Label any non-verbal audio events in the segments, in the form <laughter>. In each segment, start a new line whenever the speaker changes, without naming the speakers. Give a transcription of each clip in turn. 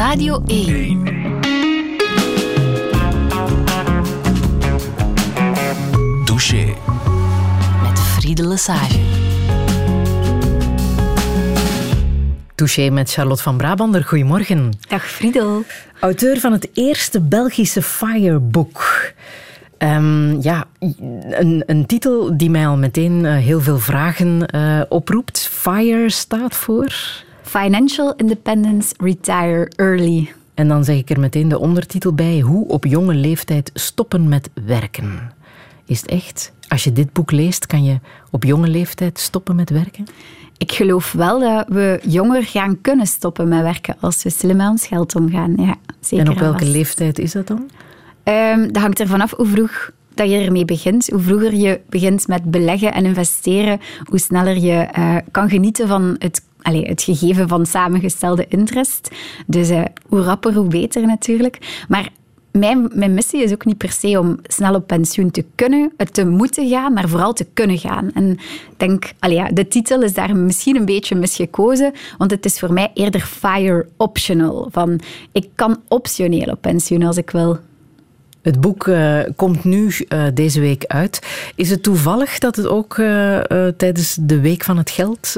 Radio 1.
Douche.
Met Friede Lesage.
Touché met Charlotte van Brabander. Goedemorgen.
Dag Friedel.
Auteur van het eerste Belgische Firebook. Um, ja, een, een, titel die mij al meteen uh, heel veel vragen uh, oproept. FIRE staat voor?
Financial Independence Retire Early.
En dan zeg ik er meteen de ondertitel bij. Hoe op jonge leeftijd stoppen met werken. Is het echt? Als je dit boek leest, kan je op jonge leeftijd stoppen met werken?
Ik geloof wel dat we jonger gaan kunnen stoppen met werken als we slim met ons geld omgaan. Ja, zeker
en op welke leeftijd is dat dan?
Um, dat hangt er vanaf hoe vroeg dat je ermee begint. Hoe vroeger je begint met beleggen en investeren, hoe sneller je uh, kan genieten van het, allez, het gegeven van samengestelde interest. Dus uh, hoe rapper, hoe beter natuurlijk. Maar mijn, mijn missie is ook niet per se om snel op pensioen te kunnen, te moeten gaan, maar vooral te kunnen gaan. En ik denk, allee, ja, de titel is daar misschien een beetje misgekozen, want het is voor mij eerder fire optional. Van, ik kan optioneel op pensioen als ik wil.
Het boek uh, komt nu uh, deze week uit. Is het toevallig dat het ook uh, tijdens de Week van het Geld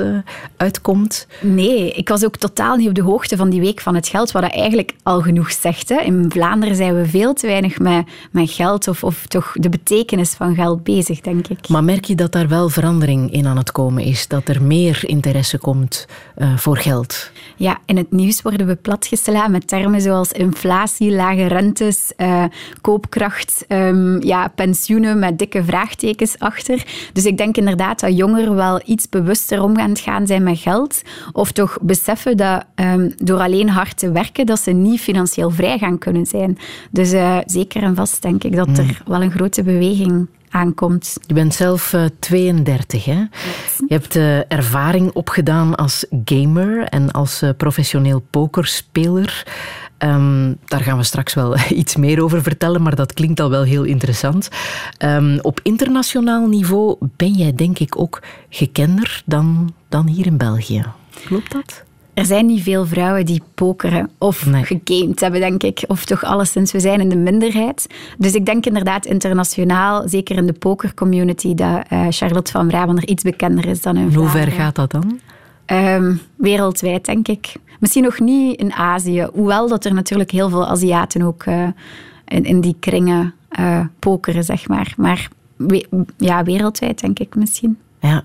uitkomt?
Nee, ik was ook totaal niet op de hoogte van die Week van het Geld, wat dat eigenlijk al genoeg zegt. Hè. In Vlaanderen zijn we veel te weinig met, met geld of, of toch de betekenis van geld bezig, denk ik.
Maar merk je dat daar wel verandering in aan het komen is? Dat er meer interesse komt voor geld?
Ja, in het nieuws worden we platgeslaan met termen zoals inflatie, lage rentes, koopkracht, um, ja, pensioenen met dikke vraagtekens achter. Dus ik denk inderdaad dat jongeren wel iets bewuster om gaan, gaan zijn met geld. Of toch beseffen dat um, door alleen hard te werken, dat ze niet financieel vrij gaan kunnen zijn. Dus uh, zeker en vast denk ik dat er hmm. wel een grote beweging aankomt.
Je bent zelf uh, 32, hè? Je hebt uh, ervaring opgedaan als gamer en als professioneel pokerspeler. Um, daar gaan we straks wel <laughs> iets meer over vertellen, maar dat klinkt al wel heel interessant. Um, op internationaal niveau ben jij denk ik ook gekender dan, dan hier in België. Klopt dat?
Er zijn niet veel vrouwen die pokeren of nee. gegamed hebben, denk ik. Of toch alleszins, we zijn in de minderheid. Dus ik denk inderdaad internationaal, zeker in de pokercommunity, dat uh, Charlotte van Brabander iets bekender is dan in
Hoe ver gaat dat dan?
Um, wereldwijd, denk ik. Misschien nog niet in Azië, hoewel dat er natuurlijk heel veel Aziaten ook uh, in, in, die kringen uh, pokeren, zeg maar. Maar we, ja, wereldwijd denk ik misschien.
Ja.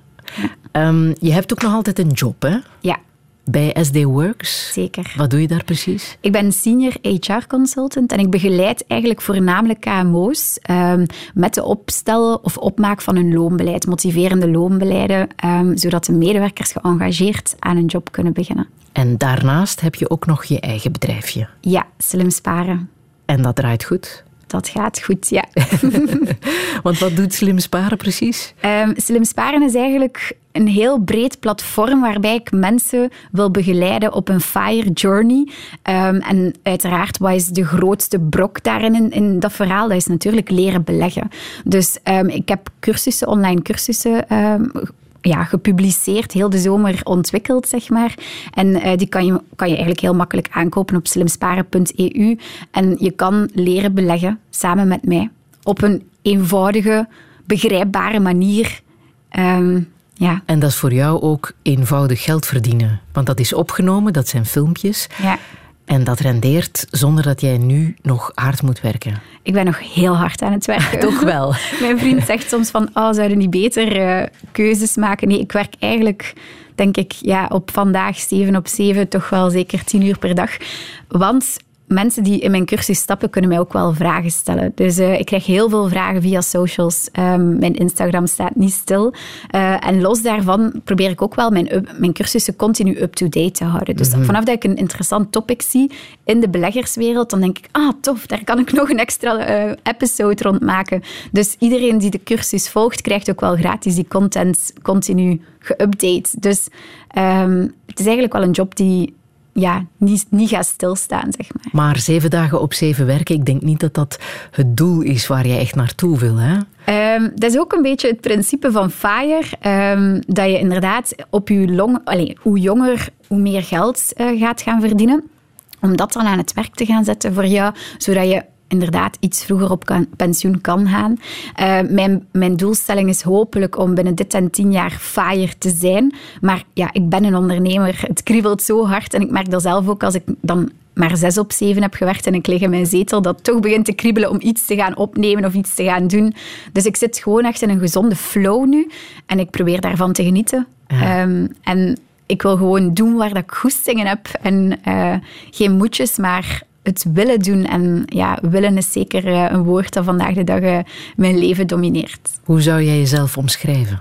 ja. Um, je hebt ook nog altijd een job, hè?
Ja.
Bij SD Works?
Zeker.
Wat doe je daar precies?
Ik ben senior HR-consultant en ik begeleid eigenlijk voornamelijk KMO's um, met de opstellen of opmaak van hun loonbeleid, motiverende loonbeleiden, um, zodat de medewerkers geëngageerd aan een job kunnen beginnen.
En daarnaast heb je ook nog je eigen bedrijfje?
Ja, Slim Sparen.
En dat draait goed?
Dat gaat goed, ja. <laughs>
Want wat doet Slim Sparen precies?
Um, Slim Sparen is eigenlijk een heel breed platform waarbij ik mensen wil begeleiden op een FIRE journey. Um, en uiteraard, wat is de grootste brok daarin in, in, dat verhaal? Dat is natuurlijk leren beleggen. Dus um, ik heb cursussen, online cursussen ja, gepubliceerd, heel de zomer ontwikkeld, zeg maar. En uh, die kan je, kan je eigenlijk heel makkelijk aankopen op slimsparen.eu. En je kan leren beleggen samen met mij op een eenvoudige, begrijpbare manier. Um, ja.
En dat is voor jou ook eenvoudig geld verdienen. Want dat is opgenomen, dat zijn filmpjes.
Ja.
En dat rendeert zonder dat jij nu nog hard moet werken.
Ik ben nog heel hard aan het werken. <laughs>
Toch wel. <laughs>
Mijn vriend zegt soms van, oh, zouden niet beter uh, keuzes maken? Nee, ik werk eigenlijk, denk ik, ja, op vandaag 7 op 7, toch wel zeker 10 uur per dag. Want mensen die in mijn cursus stappen, kunnen mij ook wel vragen stellen. Dus uh, ik krijg heel veel vragen via socials. Um, mijn Instagram staat niet stil. Uh, en los daarvan probeer ik ook wel mijn, mijn cursussen continu up-to-date te houden. Dus mm -hmm. vanaf dat ik een interessant topic zie in de beleggerswereld, dan denk ik, ah, tof, daar kan ik <laughs> nog een extra uh, episode rond maken. Dus iedereen die de cursus volgt, krijgt ook wel gratis die content continu geüpdate. Dus um, het is eigenlijk wel een job die ja, niet, niet gaat stilstaan, zeg maar.
Maar zeven dagen op zeven werken, ik denk niet dat dat het doel is waar jij echt naartoe wil, hè?
Um, dat is ook een beetje het principe van FIRE, um, dat je inderdaad op je long... Allez, hoe jonger, hoe meer geld uh, gaat gaan verdienen. om dat dan aan het werk te gaan zetten voor jou, zodat je inderdaad iets vroeger op kan, pensioen kan gaan. Uh, mijn, mijn doelstelling is hopelijk om binnen dit en tien jaar fire te zijn. Maar ja, ik ben een ondernemer. Het kriebelt zo hard. En ik merk dat zelf ook als ik dan maar zes op zeven heb gewerkt en ik lig in mijn zetel, dat toch begint te kriebelen om iets te gaan opnemen of iets te gaan doen. Dus ik zit gewoon echt in een gezonde flow nu en ik probeer daarvan te genieten. Um, en ik wil gewoon doen waar dat ik goestingen heb en uh, geen moedjes, maar het willen doen. En ja, willen is zeker uh, een woord dat vandaag de dag uh, mijn leven domineert.
Hoe zou jij jezelf omschrijven?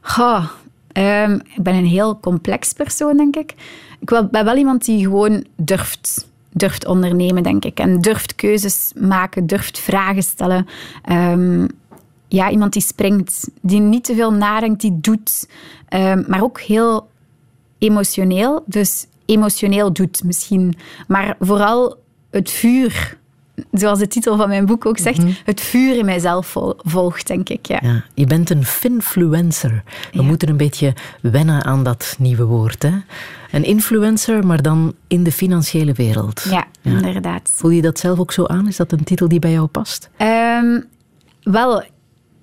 Goh, um, ik ben een heel complex persoon, denk ik. Ik ben wel iemand die gewoon durft durft ondernemen, denk ik. En durft keuzes maken, durft vragen stellen. Um, ja, iemand die springt, die niet te veel nadenkt, die doet. Um, maar ook heel emotioneel. Dus emotioneel doet misschien. Maar vooral het vuur, zoals de titel van mijn boek ook zegt, mhm. het vuur in mijzelf volgt, denk ik. Ja. ja
je bent een finfluencer. We moeten een beetje wennen aan dat nieuwe woord. Hè? Een influencer, maar dan in de financiële wereld.
Ja, inderdaad.
Voel je dat zelf ook zo aan? Is dat een titel die bij jou past?
Um, wel,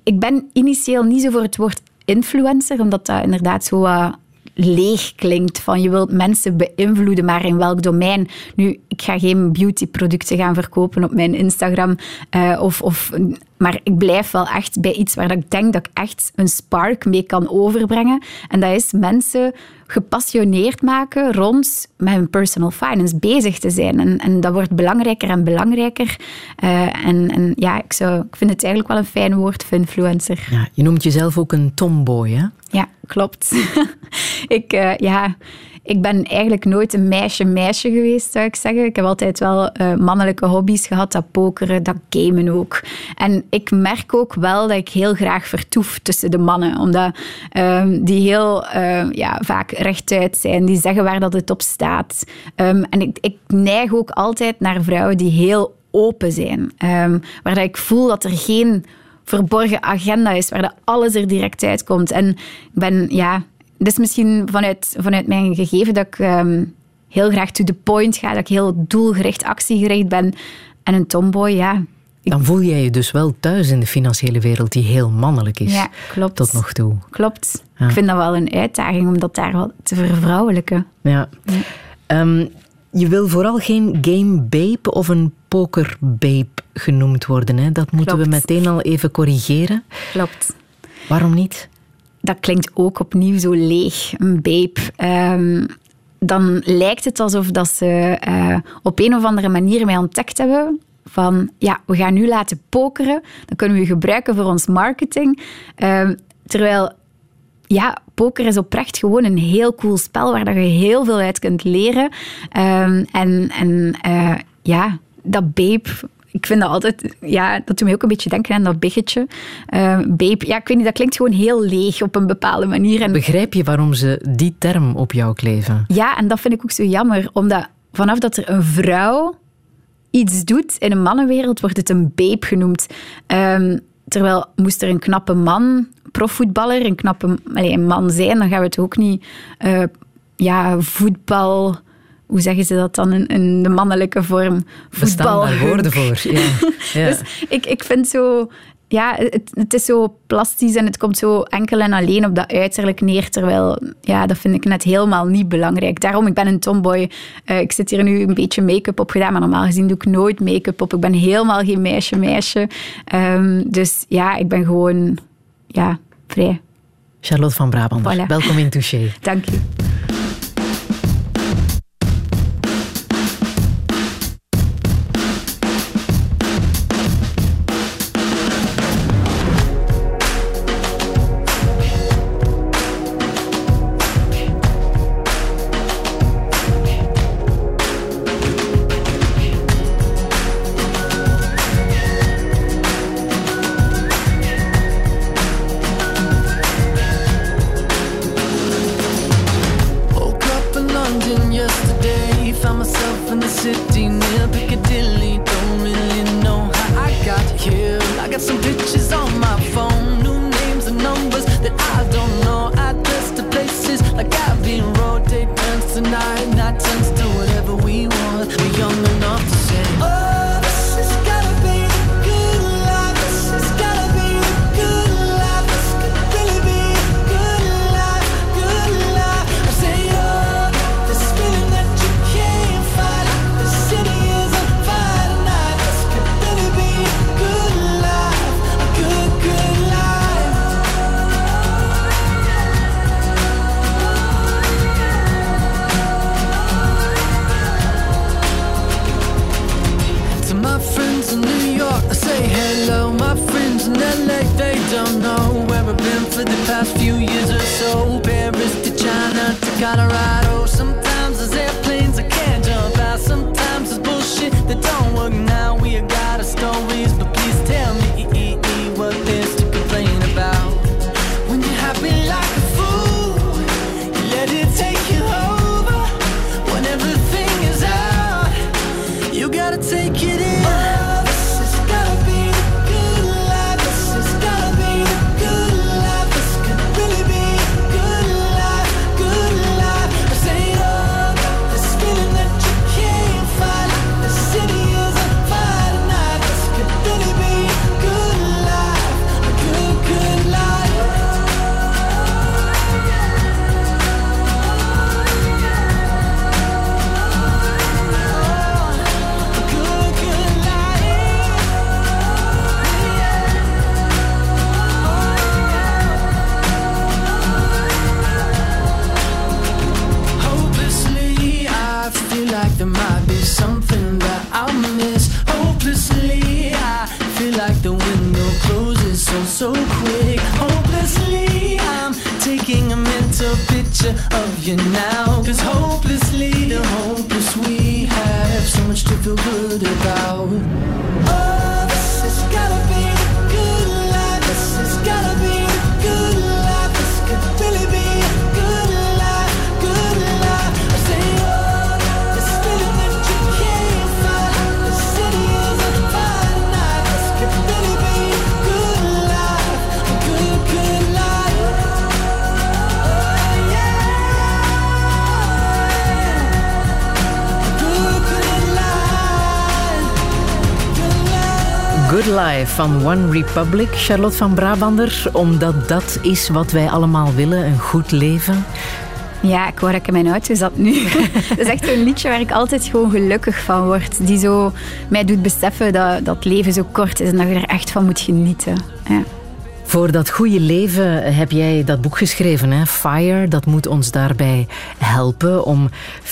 ik ben initieel niet zo voor het woord influencer, omdat dat inderdaad zo uh, leeg klinkt. Van je wilt mensen beïnvloeden, maar in welk domein? Nu, ik ga geen beautyproducten gaan verkopen op mijn Instagram. Uh, of, of, maar ik blijf wel echt bij iets waar ik denk dat ik echt een spark mee kan overbrengen. En dat is mensen gepassioneerd maken rond mijn personal finance bezig te zijn. En, en dat wordt belangrijker en belangrijker. Uh, en, en ja, ik, zou, ik vind het eigenlijk wel een fijn woord, influencer.
Ja, je noemt jezelf ook een tomboy, hè?
Ja, klopt. <laughs> ik, uh, ja, ik ben eigenlijk nooit een meisje-meisje geweest, zou ik zeggen. Ik heb altijd wel uh, mannelijke hobby's gehad, dat pokeren, dat gamen ook. En ik merk ook wel dat ik heel graag vertoef tussen de mannen, omdat um, die heel uh, ja, vaak rechtuit zijn, die zeggen waar dat het op staat. Um, en ik, ik neig ook altijd naar vrouwen die heel open zijn, um, waar dat ik voel dat er geen verborgen agenda is, waar dat alles er direct uitkomt. En ik ben, ja, dat is misschien vanuit, vanuit mijn gegeven dat ik ehm, heel graag to the point ga, dat ik heel doelgericht, actiegericht ben. En een tomboy, ja.
Dan voel jij je dus wel thuis in de financiële wereld die heel mannelijk is.
Ja, klopt.
Tot nog toe.
Klopt. Ik vind dat wel een uitdaging om dat daar wat te vervrouwelijken.
Ja. Ehm, je wil vooral geen game babe of een poker babe genoemd worden. Hè? Dat moeten we meteen al even corrigeren.
Klopt.
Waarom niet?
dat klinkt ook opnieuw zo leeg, een babe. Um, dan lijkt het alsof dat ze uh, op een of andere manier mij ontdekt hebben van ja, we gaan nu laten pokeren, dan kunnen we je gebruiken voor ons marketing. Um, terwijl ja, poker is oprecht gewoon een heel cool spel waar dat je heel veel uit kunt leren. Um, en en uh, ja, dat babe ik vind dat altijd, ja, dat doet mij ook een beetje denken aan dat biggetje. Uh, babe, ja, ik weet niet, dat klinkt gewoon heel leeg op een bepaalde manier.
En Begrijp je waarom ze die term op jou kleven?
Ja, en dat vind ik ook zo jammer, omdat vanaf dat er een vrouw iets doet in een mannenwereld, wordt het een babe genoemd. Um, terwijl moest er een knappe man, profvoetballer, een knappe allez, een man zijn, dan gaan we het ook niet uh, ja, voetbal hoe zeggen ze dat dan in, de mannelijke vorm?
Voetbal. daar woorden voor. Ja. <laughs>
ja. dus ik, ik vind zo... Ja, het, het, is zo plastisch en het komt zo enkel en alleen op dat uiterlijk neer. Terwijl, ja, dat vind ik net helemaal niet belangrijk. Daarom, ik ben een tomboy. Uh, ik zit hier nu een beetje make-up op gedaan, maar normaal gezien doe ik nooit make-up op. Ik ben helemaal geen meisje-meisje. Um, dus ja, ik ben gewoon, ja, vrij.
Charlotte van Brabant, voilà. welkom in Touché. <laughs>
Dank je.
Van One Republic, Charlotte van Brabander, omdat dat is wat wij allemaal willen, een goed leven.
Ja, ik wou dat ik in mijn auto zat nu. <laughs> dat is echt zo'n liedje waar ik altijd gewoon gelukkig van word. Die zo mij doet beseffen dat, dat het leven zo kort is en dat je er echt van moet genieten. Ja.
Voor dat goede leven heb jij dat boek geschreven, hè? Fire. Dat moet ons daarbij helpen om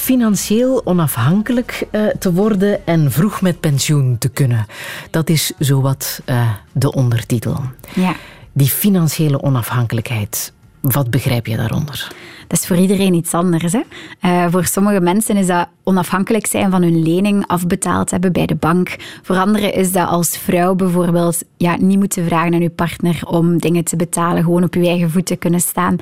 financieel onafhankelijk eh, te worden en vroeg met pensioen te kunnen. Dat is zowat eh, de ondertitel.
ja.
Die financiële onafhankelijkheid, wat begrijp je daaronder?
Dat is voor iedereen iets anders. Hè? Eh, voor sommige mensen is dat onafhankelijk zijn van hun lening afbetaald hebben bij de bank. Voor anderen is dat als vrouw bijvoorbeeld ja, niet moeten vragen aan je partner om dingen te betalen, gewoon op je eigen voeten kunnen staan.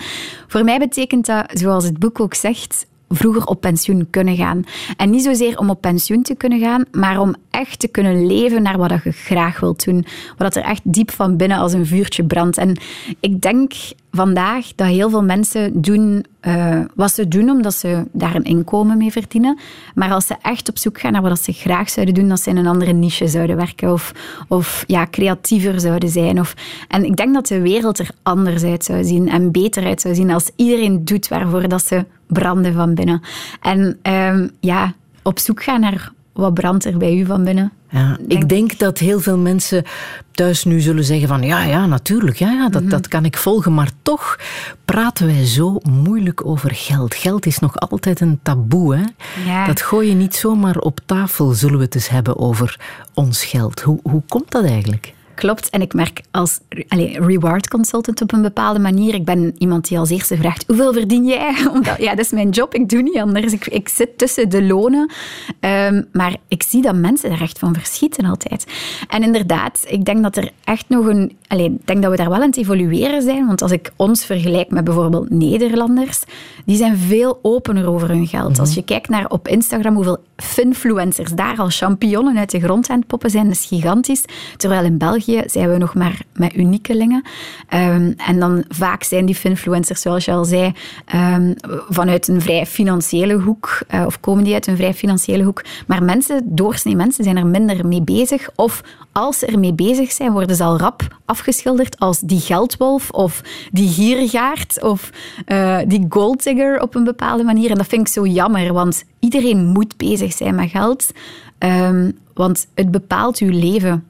Voor mij betekent dat, zoals het boek ook zegt, vroeger op pensioen kunnen gaan. En niet zozeer om op pensioen te kunnen gaan, maar om echt te kunnen leven naar wat je graag wilt doen. Wat er echt diep van binnen als een vuurtje brandt. En ik denk vandaag dat heel veel mensen doen uh, wat ze doen omdat ze daar een inkomen mee verdienen. Maar als ze echt op zoek gaan naar wat ze graag zouden doen, dat ze in een andere niche zouden werken of, of ja, creatiever zouden zijn. Of, en ik denk dat de wereld er anders uit zou zien en beter uit zou zien als iedereen doet waarvoor dat ze branden van binnen. En um, ja, op zoek gaan naar wat brandt er bij u van binnen?
Ja, ik denk dat heel veel mensen thuis nu zullen zeggen van ja, ja, natuurlijk, ja, ja, dat, mm -hmm. dat kan ik volgen. Maar toch praten wij zo moeilijk over geld. Geld is nog altijd een taboe. Hè? Ja. Dat gooi je niet zomaar op tafel, zullen we het eens hebben over ons geld. Hoe, hoe komt dat eigenlijk?
Klopt. En ik merk als allez, reward consultant op een bepaalde manier. Ik ben iemand die als eerste vraagt: hoeveel verdien jij? <laughs> Omdat, ja, dat is mijn job. Ik doe niet anders. Ik, ik zit tussen de lonen. Um, maar ik zie dat mensen er echt van verschieten altijd. En inderdaad, ik denk dat er echt nog een. Allez, ik denk dat we daar wel aan het evolueren zijn. Want als ik ons vergelijk met bijvoorbeeld Nederlanders, die zijn veel opener over hun geld. Mm-hmm. Als je kijkt naar op Instagram hoeveel finfluencers daar al champignonnen uit de grond aan het poppen zijn, dat is gigantisch. Terwijl in België zijn we nog maar met uniekelingen. Um, en dan vaak zijn die finfluencers, zoals je al zei, um, vanuit een vrij financiële hoek, uh, of komen die uit een vrij financiële hoek. Maar mensen, doorsnee mensen, zijn er minder mee bezig. Of als ze ermee bezig zijn, worden ze al rap afgeschilderd als die geldwolf of die gierigaard of uh, die golddigger op een bepaalde manier. En dat vind ik zo jammer, want iedereen moet bezig zijn met geld. Um, want het bepaalt uw leven.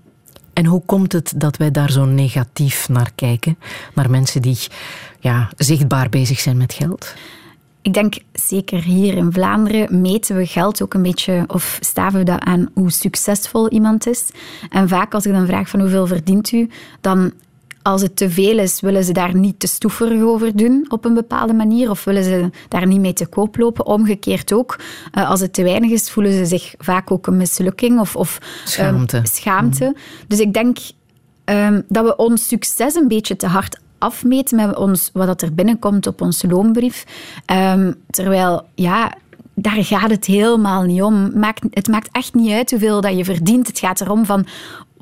En hoe komt het dat wij daar zo negatief naar kijken? Naar mensen die ja, zichtbaar bezig zijn met geld?
Ik denk zeker hier in Vlaanderen meten we geld ook een beetje, of staven we dat aan hoe succesvol iemand is. En vaak als ik dan vraag van hoeveel verdient u, dan als het te veel is, willen ze daar niet te stoeverig over doen op een bepaalde manier of willen ze daar niet mee te koop lopen. Omgekeerd ook, als het te weinig is, voelen ze zich vaak ook een mislukking of, of
schaamte.
Um, schaamte. Mm. Dus ik denk um, dat we ons succes een beetje te hard afmeten met ons, wat er binnenkomt op onze loonbrief. Um, terwijl, ja, daar gaat het helemaal niet om. Maakt, het maakt echt niet uit hoeveel dat je verdient. Het gaat erom van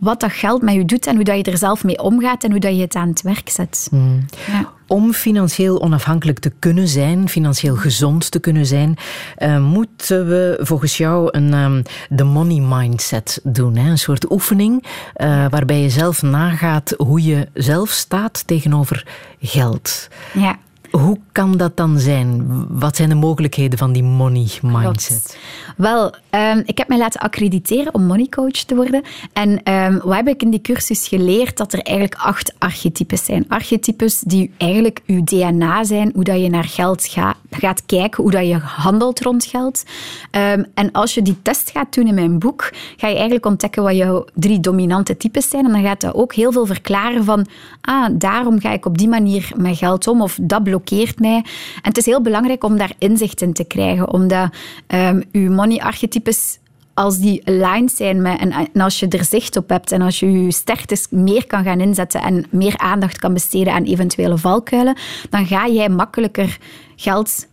wat dat geld met je doet en hoe dat je er zelf mee omgaat en hoe dat je het aan het werk zet.
Mm. Ja. Om financieel onafhankelijk te kunnen zijn, financieel gezond te kunnen zijn, uh, moeten we volgens jou een um, de money mindset doen. Hè? Een soort oefening uh, waarbij je zelf nagaat hoe je zelf staat tegenover geld.
Ja.
Hoe kan dat dan zijn? Wat zijn de mogelijkheden van die money mindset?
Wel, ehm, ik heb mij laten accrediteren om money coach te worden. En ehm, wat heb ik in die cursus geleerd? Dat er eigenlijk acht archetypes zijn. Archetypes die eigenlijk uw DNA zijn, hoe dat je naar geld gaat, gaat kijken, hoe dat je handelt rond geld. Ehm, en als je die test gaat doen in mijn boek, ga je eigenlijk ontdekken wat jouw drie dominante types zijn. En dan gaat dat ook heel veel verklaren van, ah, daarom ga ik op die manier met geld om, of dat blokkeert mij. En het is heel belangrijk om daar inzicht in te krijgen, omdat um, uw money-archetypes als die aligned zijn met, en, als je er zicht op hebt en als je je sterktes meer kan gaan inzetten en meer aandacht kan besteden aan eventuele valkuilen, dan ga jij makkelijker geld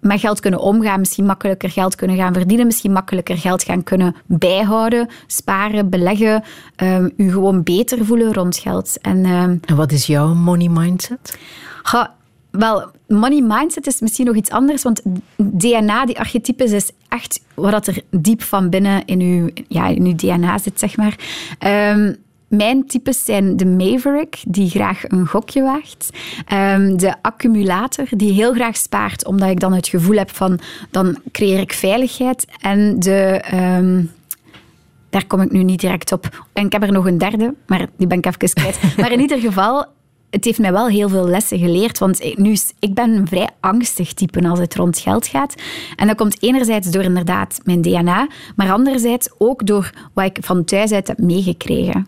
met geld kunnen omgaan, misschien makkelijker geld kunnen gaan verdienen, misschien makkelijker geld gaan kunnen bijhouden, sparen, beleggen, um, u gewoon beter voelen rond geld.
En, um, en wat is jouw money mindset?
Wel, money mindset is misschien nog iets anders, want DNA, die archetypes, is echt wat er diep van binnen in uw, ja, in uw DNA zit, zeg maar. Um, mijn types zijn de maverick, die graag een gokje waagt. Um, de accumulator, die heel graag spaart, omdat ik dan het gevoel heb van, dan creëer ik veiligheid. En de... Um, daar kom ik nu niet direct op. En ik heb er nog een derde, maar die ben ik even kwijt. <laughs> Maar in ieder geval, het heeft mij wel heel veel lessen geleerd. Want nu, ik ben een vrij angstig type als het rond geld gaat. En dat komt enerzijds door inderdaad mijn DNA, maar anderzijds ook door wat ik van thuis uit heb meegekregen.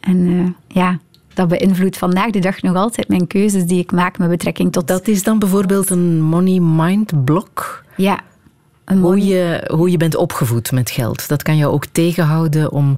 En uh, ja, dat beïnvloedt vandaag de dag nog altijd mijn keuzes die ik maak met betrekking tot...
Dat is dan bijvoorbeeld een money-mind blok?
Ja.
Hoe, je, hoe je bent opgevoed met geld. Dat kan je ook tegenhouden om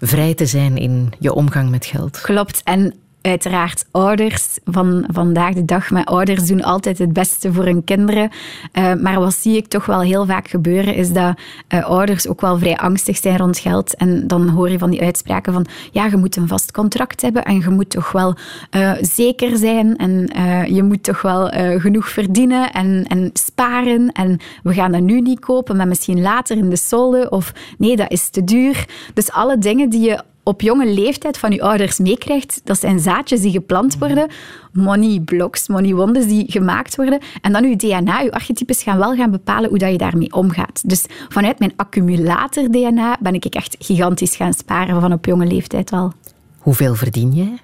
vrij te zijn in je omgang met geld.
Klopt. En uiteraard ouders van vandaag de dag. Maar ouders doen altijd het beste voor hun kinderen. Uh, maar wat zie ik toch wel heel vaak gebeuren, is dat uh, ouders ook wel vrij angstig zijn rond geld. En dan hoor je van die uitspraken van, ja, je moet een vast contract hebben en je moet toch wel uh, zeker zijn en je moet toch wel genoeg verdienen en, en sparen. En we gaan dat nu niet kopen, maar misschien later in de solde. Of nee, dat is te duur. Dus alle dingen die je op jonge leeftijd van je ouders meekrijgt, dat zijn zaadjes die geplant worden, money blocks, money wondes die gemaakt worden. En dan je DNA, je archetypes gaan wel gaan bepalen hoe dat je daarmee omgaat. Dus vanuit mijn accumulator-DNA ben ik echt gigantisch gaan sparen van op jonge leeftijd al.
Hoeveel verdien jij?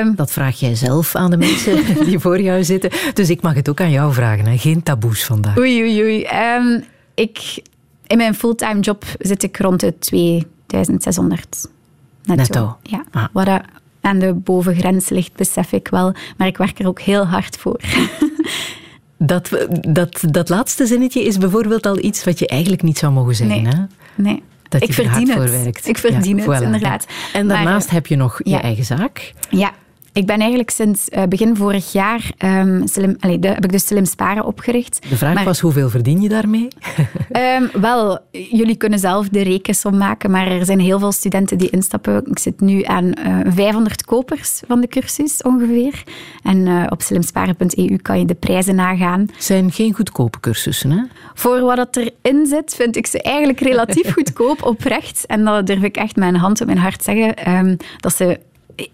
Um, dat vraag jij zelf aan de mensen <laughs> die voor jou zitten. Dus ik mag het ook aan jou vragen. Hè? Geen taboes vandaag.
Oei, oei, oei. Um, ik, in mijn fulltime job zit ik rond de 2600
netto.
Ja, ah. wat aan de bovengrens ligt, besef ik wel. Maar ik werk er ook heel hard voor. <laughs>
Dat, dat, dat laatste zinnetje is bijvoorbeeld al iets wat je eigenlijk niet zou mogen zeggen.
Nee,
hè?
nee.
Dat
je
ik
verdien
het. Werkt.
Ik verdien het, inderdaad.
En daarnaast heb je nog je eigen zaak.
Ja, ik ben eigenlijk sinds uh, begin vorig jaar um, slim, allez, de, heb ik dus Slim Sparen opgericht.
De vraag was, hoeveel verdien je daarmee?
um, <laughs> wel, jullie kunnen zelf de rekensom maken, maar er zijn heel veel studenten die instappen. Ik zit nu aan uh, eh, 500 kopers van de cursus ongeveer. En uh, op slimsparen.eu kan je de prijzen nagaan.
Het zijn geen goedkope cursussen, hè?
Voor wat erin zit, vind ik ze eigenlijk relatief <laughs> goedkoop, oprecht. En dat durf ik echt mijn hand op mijn hart zeggen. Um, dat ze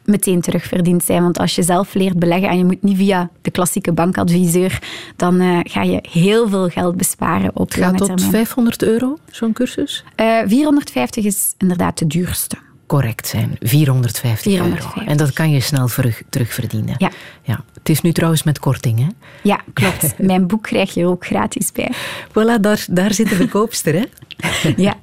meteen terugverdiend zijn. Want als je zelf leert beleggen en je moet niet via de klassieke bankadviseur, dan uh, ga je heel veel geld besparen op
Het gaat tot 500 euro, zo'n cursus?
Uh, eh, 450 is inderdaad de duurste.
Correct zijn, 450,
450
euro. En dat kan je snel terugverdienen.
Ja.
ja. Het is nu trouwens met korting, hè?
Ja, klopt. <laughs> Mijn boek krijg je ook gratis bij.
Voilà, daar, daar zit de <laughs> verkoopster, hè?
ja.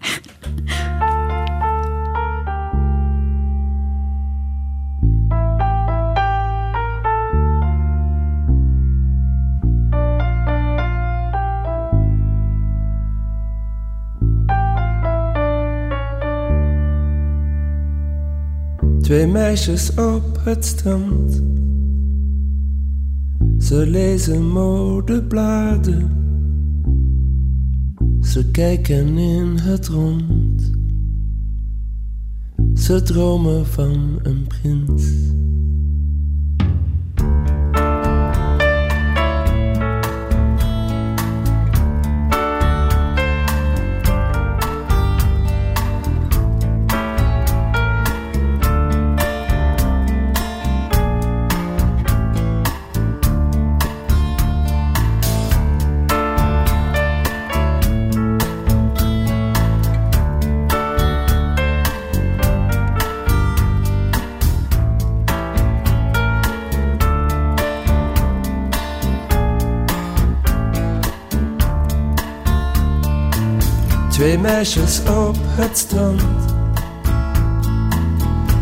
Twee meisjes op het strand. Ze lezen modebladen. Ze kijken in het rond. Ze dromen van een prins. Twee meisjes op het strand.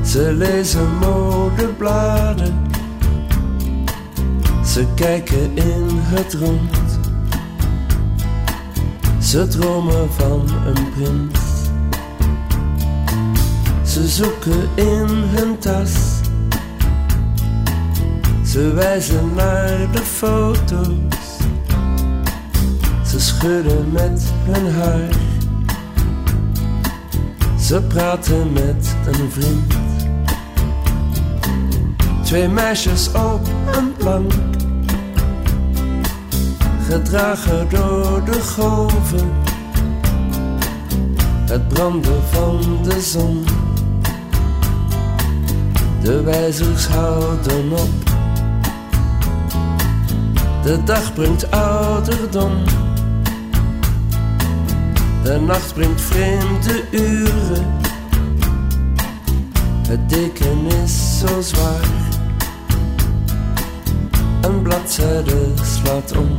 Ze lezen modebladen. Ze kijken in het rond. Ze dromen van een prins. Ze zoeken in hun tas. Ze wijzen naar de foto's. Ze schudden met hun haar. Ze praten met een vriend. Twee meisjes op een plank. Gedragen door de golven. Het branden van de zon. De wijzers houden op. De dag brengt ouderdom. De nacht brengt vreemde uren. Het deken is zo zwaar. Een bladzijde slaat om.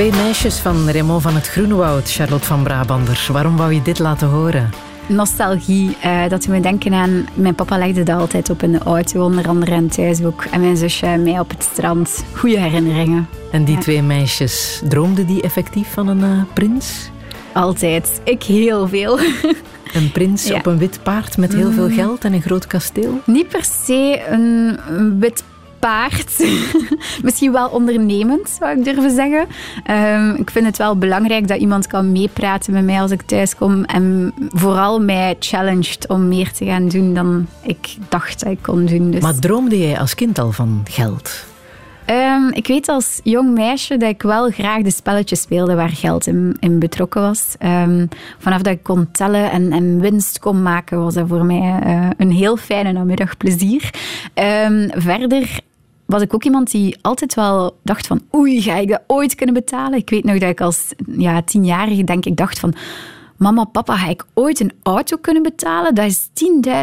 Twee meisjes van Raymond van het Groenewoud, Charlotte van Brabander. Waarom wou je dit laten horen?
Nostalgie, eh, dat doet me denken aan... Mijn papa legde dat altijd op in de auto, onder andere en thuis ook. En mijn zusje en mij op het strand. Goede herinneringen.
En die twee meisjes, droomden die effectief van een eh, prins?
Altijd. Ik heel veel. <laughs>
Een prins
Ja.
op een wit paard met heel veel geld en een groot kasteel?
Niet per se een, een wit paard. <laughs> Misschien wel ondernemend, zou ik durven zeggen. Ehm, ik vind het wel belangrijk dat iemand kan meepraten met mij als ik thuis kom. En vooral mij challenged om meer te gaan doen dan ik dacht dat ik kon doen. Dus,
Maar droomde jij als kind al van geld?
Ehm, ik weet als jong meisje dat ik wel graag de spelletjes speelde waar geld in, in betrokken was. Ehm, vanaf dat ik kon tellen en, en winst kon maken, was dat voor mij eh, een heel fijne namiddag plezier. Ehm, verder was ik ook iemand die altijd wel dacht van oei, ga ik dat ooit kunnen betalen? Ik weet nog dat ik als ja, tienjarige denk ik dacht van... Mama, papa, ga ik ooit een auto kunnen betalen? Dat is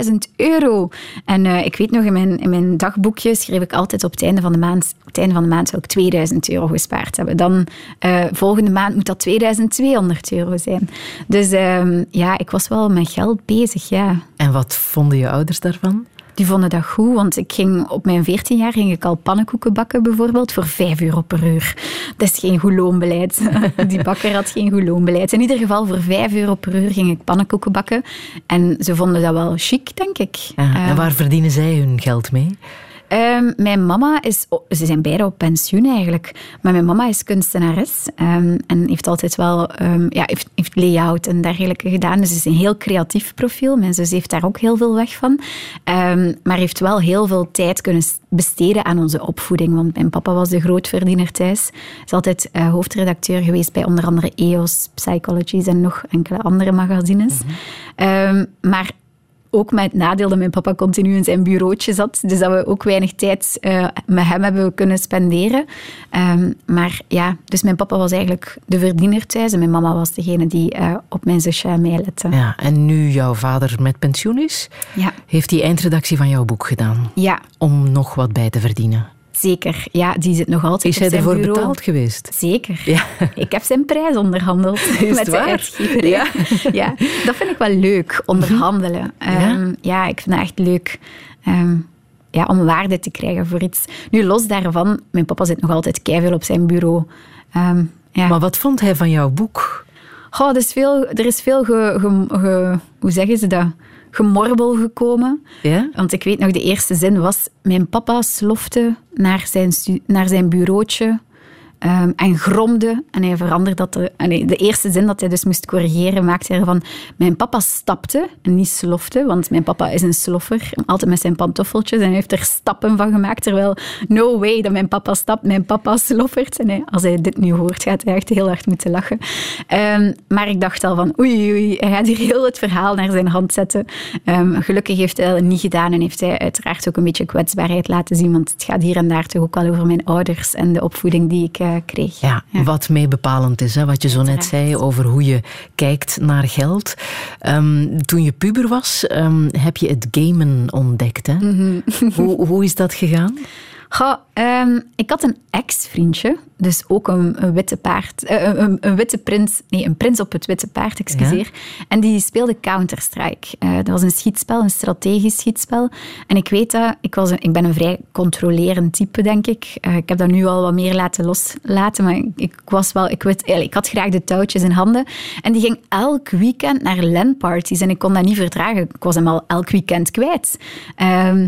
10.000 euro. En eh, ik weet nog, in mijn, in mijn dagboekje schreef ik altijd op het einde van de maand... Op het einde van de maand zou ik 2000 euro gespaard hebben. Dan eh, volgende maand moet dat 2200 euro zijn. Dus ehm, ja, ik was wel met geld bezig, ja.
En wat vonden je ouders daarvan?
Die vonden dat goed, want ik ging op mijn 14 jaar ging ik al pannenkoeken bakken bijvoorbeeld voor 5 euro per uur. Dat is geen goed loonbeleid. <laughs> Die bakker had geen goed loonbeleid. In ieder geval voor 5 euro per uur ging ik pannenkoeken bakken. En ze vonden dat wel chic, denk ik.
Ja,
Eh,
en waar verdienen zij hun geld mee?
Ehm, mijn mama is... oh, ze zijn beide op pensioen eigenlijk. Maar mijn mama is kunstenares. ehm, en heeft altijd wel... ehm, ja, heeft, heeft layout en dergelijke gedaan. Dus ze is een heel creatief profiel. Mijn zus heeft daar ook heel veel weg van. Maar heeft wel heel veel tijd kunnen besteden aan onze opvoeding. Want mijn papa was de grootverdiener thuis. Is altijd eh, hoofdredacteur geweest bij onder andere EOS, Psychologies en nog enkele andere magazines. Ehm, maar ook met het nadeel dat mijn papa continu in zijn bureautje zat. Dus dat we ook weinig tijd eh, met hem hebben kunnen spenderen. Ehm, maar ja, dus mijn papa was eigenlijk de verdiener thuis. En mijn mama was degene die eh, op mijn zusje en mij lette.
Ja, en nu jouw vader met pensioen is,
Ja.
heeft hij eindredactie van jouw boek gedaan
Ja,
om nog wat bij te verdienen.
Zeker, ja, die zit nog altijd
Is hij ervoor
bureau.
betaald geweest?
Zeker.
Ja.
Ik heb zijn prijs onderhandeld <laughs> met de
waar?
uitgeverij.
Ja. <laughs>
Ja. dat vind ik wel leuk, onderhandelen. Ehm, ja? ik vind het echt leuk ehm, ja, om waarde te krijgen voor iets. Nu, los daarvan, mijn papa zit nog altijd keiveel op zijn bureau. Ehm, ja.
Maar wat vond hij van jouw boek?
Goh, er is veel, er is veel ge, ge- ge- hoe zeggen ze dat? Gemorbel gekomen.
Ja?
Want ik weet nog, de eerste zin was... Mijn papa slofte naar zijn, naar zijn bureautje ehm, en gromde. En hij veranderde dat... Er, de eerste zin dat hij dus moest corrigeren, maakte hij ervan... Mijn papa stapte en niet slofte, want mijn papa is een sloffer. Altijd met zijn pantoffeltjes en hij heeft er stappen van gemaakt. Terwijl, no way dat mijn papa stapt, mijn papa sloffert. En als hij dit nu hoort, gaat hij echt heel hard moeten lachen. Ehm, maar ik dacht al van, oei, oei, hij gaat hier heel het verhaal naar zijn hand zetten. Ehm, gelukkig heeft hij dat niet gedaan en heeft hij uiteraard ook een beetje kwetsbaarheid laten zien, want het gaat hier en daar toch ook wel over mijn ouders en de opvoeding die ik eh, kreeg.
Ja, wat mee bepalend is, hè? wat je zo net zei over hoe je kijkt naar geld. Ehm, toen je puber was, ehm, heb je het gamen ontdekt. Hè?
Mhm.
hoe, hoe is dat gegaan? <laughs>
Goh, ehm, ik had een ex-vriendje, dus ook een, een witte paard, eh, een, een, witte prins, nee, een prins op het witte paard, excuseer. En die speelde Counter-Strike. Eh, dat was een schietspel, een strategisch schietspel. En ik weet dat, ik, was een, ik ben een vrij controlerend type, denk ik. Eh, ik heb dat nu al wat meer laten loslaten, maar ik, ik was wel, ik, weet, ik had graag de touwtjes in handen. En die ging elk weekend naar LAN-parties en ik kon dat niet verdragen. Ik was hem al elk weekend kwijt. Ehm,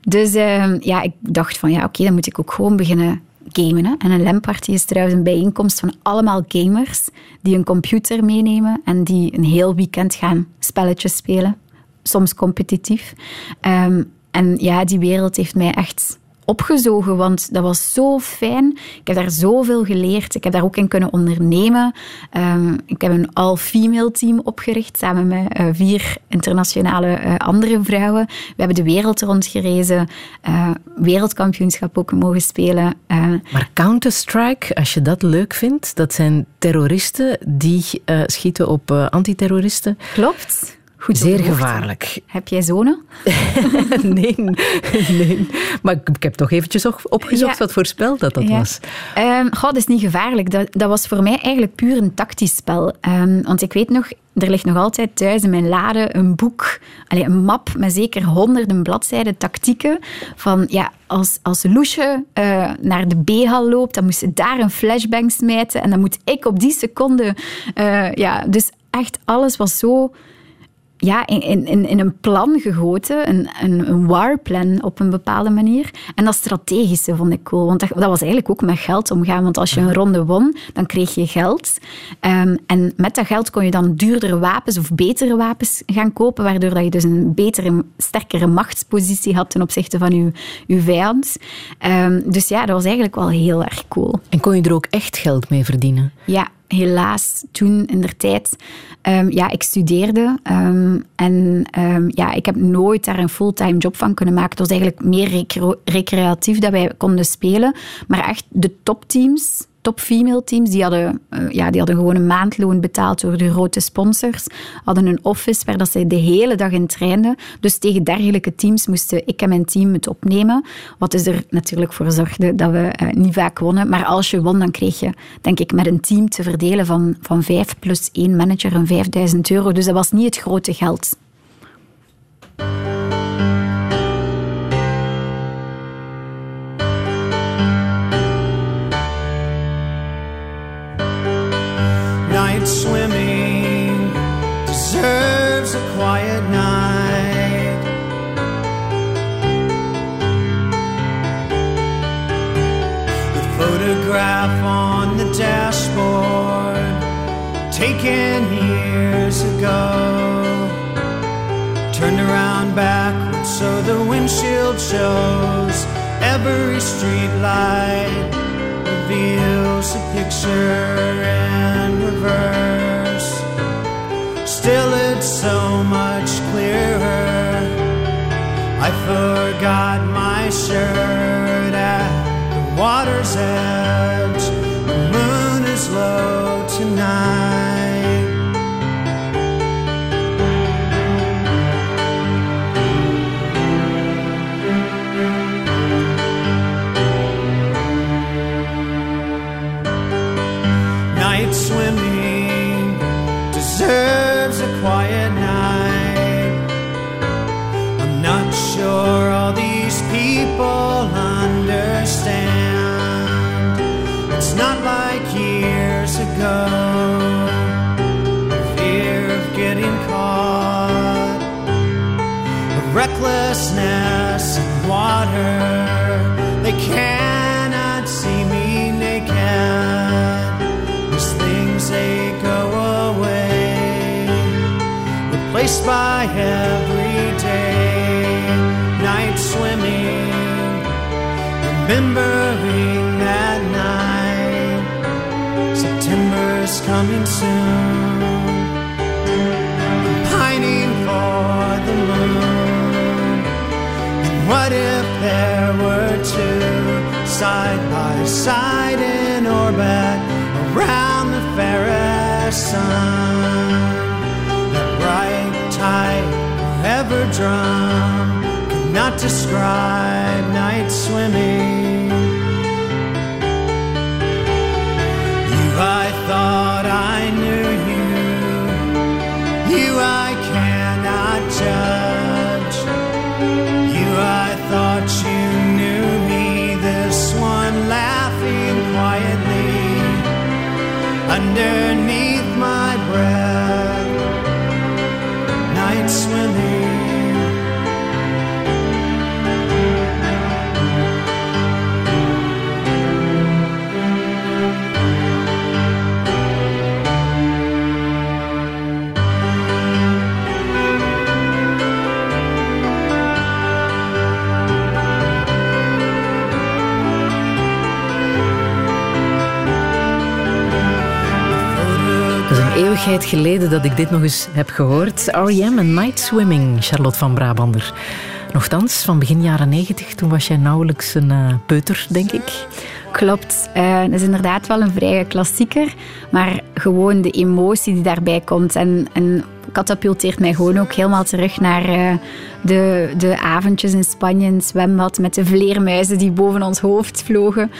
dus ehm, ja, ik dacht van ja, oké, dan moet ik ook gewoon beginnen gamen. En een LAN-party is trouwens een bijeenkomst van allemaal gamers die een computer meenemen en die een heel weekend gaan spelletjes spelen. Soms competitief. Ehm, en ja, die wereld heeft mij echt opgezogen, want dat was zo fijn. Ik heb daar zoveel geleerd. Ik heb daar ook in kunnen ondernemen. Ehm, ik heb een all-female team opgericht, samen met eh, vier internationale eh, andere vrouwen. We hebben de wereld rondgerezen, eh wereldkampioenschap ook mogen spelen.
Maar Counter-Strike, als je dat leuk vindt, dat zijn terroristen die schieten op antiterroristen.
klopt. Goed
Zeer gevaarlijk.
Heb jij zonen? <laughs>
nee, nee. Maar ik, heb toch eventjes op- opgezocht
Ja.
wat voor spel dat, dat
Ja.
was.
Goh, dat is niet gevaarlijk. Dat, dat was voor mij eigenlijk puur een tactisch spel. Ehm, want ik weet nog, er ligt nog altijd thuis in mijn lade een boek, allee, een map met zeker honderden bladzijden tactieken. Van ja, als, als Loesje eh, naar de B-hal loopt, dan moest ze daar een flashbang smijten. En dan moet ik op die seconde. eh, ja, dus echt alles was zo ja, in, in, in een plan gegoten, een, een, een warplan op een bepaalde manier. En dat strategische vond ik cool, want dat, dat was eigenlijk ook met geld omgaan. Want als je een ronde won, dan kreeg je geld. Ehm, en met dat geld kon je dan duurdere wapens of betere wapens gaan kopen, waardoor dat je dus een betere, sterkere machtspositie had ten opzichte van je, je vijand. Ehm, dus ja, dat was eigenlijk wel heel erg cool.
En kon je er ook echt geld mee verdienen?
Ja, helaas. Toen in der tijd. ehm, ja, ik studeerde. ehm, en ehm, ja, ik heb nooit daar een fulltime job van kunnen maken. Het was eigenlijk meer recre- recreatief dat wij konden spelen. Maar echt de topteams. Top female teams, die hadden, eh, ja, die hadden gewoon een maandloon betaald door de grote sponsors. Hadden een office waar dat ze de hele dag in trainden. Dus tegen dergelijke teams moesten ik en mijn team het opnemen. Wat dus er natuurlijk voor zorgde dat we eh, niet vaak wonnen. Maar als je won, dan kreeg je, denk ik, met een team te verdelen van, van vijf plus één manager een 5000 euro. Dus dat was niet het grote geld.
Swimming deserves a quiet night. The photograph on the dashboard, taken years ago, turned around backwards so the windshield shows every street light reveals a picture in reverse. Still, it's so much clearer. I forgot my shirt at the water's edge. The moon is low tonight. Restlessness and water. They cannot see me naked. These things they go away, replaced by everyday night swimming, remembering that night. September's coming soon. Two side by side in orbit around the fairest sun? That bright tide ever drum could not describe
eeuwigheid geleden dat ik dit nog eens heb gehoord. R.E.M. en Night Swimming, Charlotte van Brabander. Nochtans, van begin jaren negentig, toen was jij nauwelijks een eh, peuter, denk ik.
Klopt. Dat is inderdaad wel een vrije klassieker. Maar gewoon de emotie die daarbij komt. En, en katapulteert mij gewoon ook helemaal terug naar eh, de, de avondjes in Spanje in zwembad. Met de vleermuizen die boven ons hoofd vlogen.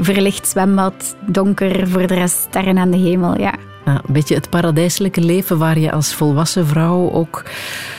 Verlicht zwembad, donker, voor de rest sterren aan de hemel. Ja.
Een beetje het paradijselijke leven waar je als volwassen vrouw ook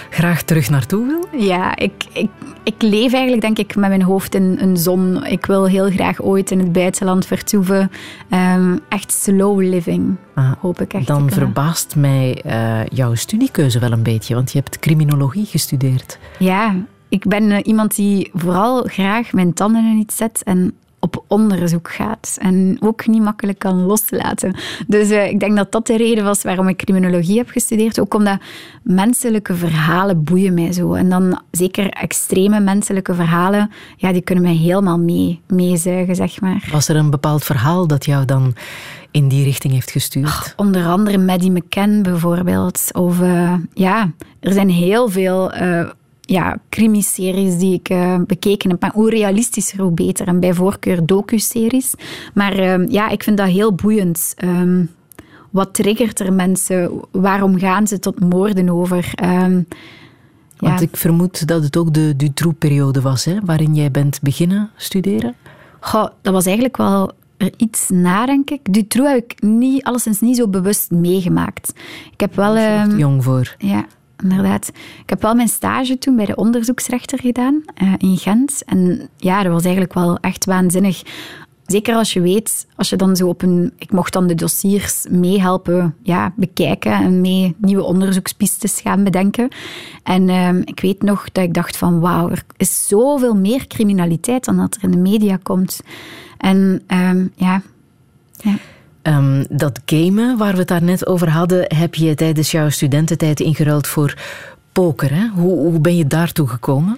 graag terug naartoe wil.
Ja, ik, ik, ik leef eigenlijk denk ik met mijn hoofd in een zon. Ik wil heel graag ooit in het buitenland vertoeven. Ehm, echt slow living,
Ah,
hoop ik echt
Dan verbaast mij eh, jouw studiekeuze wel een beetje, want je hebt criminologie gestudeerd.
Ja, ik ben eh, iemand die vooral graag mijn tanden in iets zet en op onderzoek gaat. En ook niet makkelijk kan loslaten. Dus eh, ik denk dat dat de reden was waarom ik criminologie heb gestudeerd. Ook omdat menselijke verhalen boeien mij zo. En dan zeker extreme menselijke verhalen, ja, die kunnen mij helemaal mee, meezuigen, zeg maar.
Was er een bepaald verhaal dat jou dan in die richting heeft gestuurd?
Onder andere Maddie McCann bijvoorbeeld. Of eh, ja, er zijn heel veel eh ja, crimiseries die ik eh, bekeken heb. Maar hoe realistischer, hoe beter. En bij voorkeur docu-series. Maar eh, ja, ik vind dat heel boeiend. Ehm, wat triggert er mensen? Waarom gaan ze tot moorden over? Ehm,
Want
ja.
ik vermoed dat het ook de Dutroux-periode was, hè, waarin jij bent beginnen studeren.
Goh, dat was eigenlijk wel iets na, denk ik. Dutroux heb ik niet, alleszins niet zo bewust meegemaakt. Ik heb wel... Ehm,
te jong voor.
Ja, inderdaad. Ik heb wel mijn stage toen bij de onderzoeksrechter gedaan eh, in Gent. En ja, dat was eigenlijk wel echt waanzinnig. Zeker als je weet, als je dan zo op een... Ik mocht dan de dossiers meehelpen ja, bekijken en mee nieuwe onderzoekspistes gaan bedenken. En ehm, ik weet nog dat ik dacht van wauw, er is zoveel meer criminaliteit dan dat er in de media komt. En ehm, ja, ja.
Ehm, dat gamen waar we het daar net over hadden, heb je tijdens jouw studententijd ingeruild voor poker. Hè? Hoe, hoe ben je daartoe gekomen?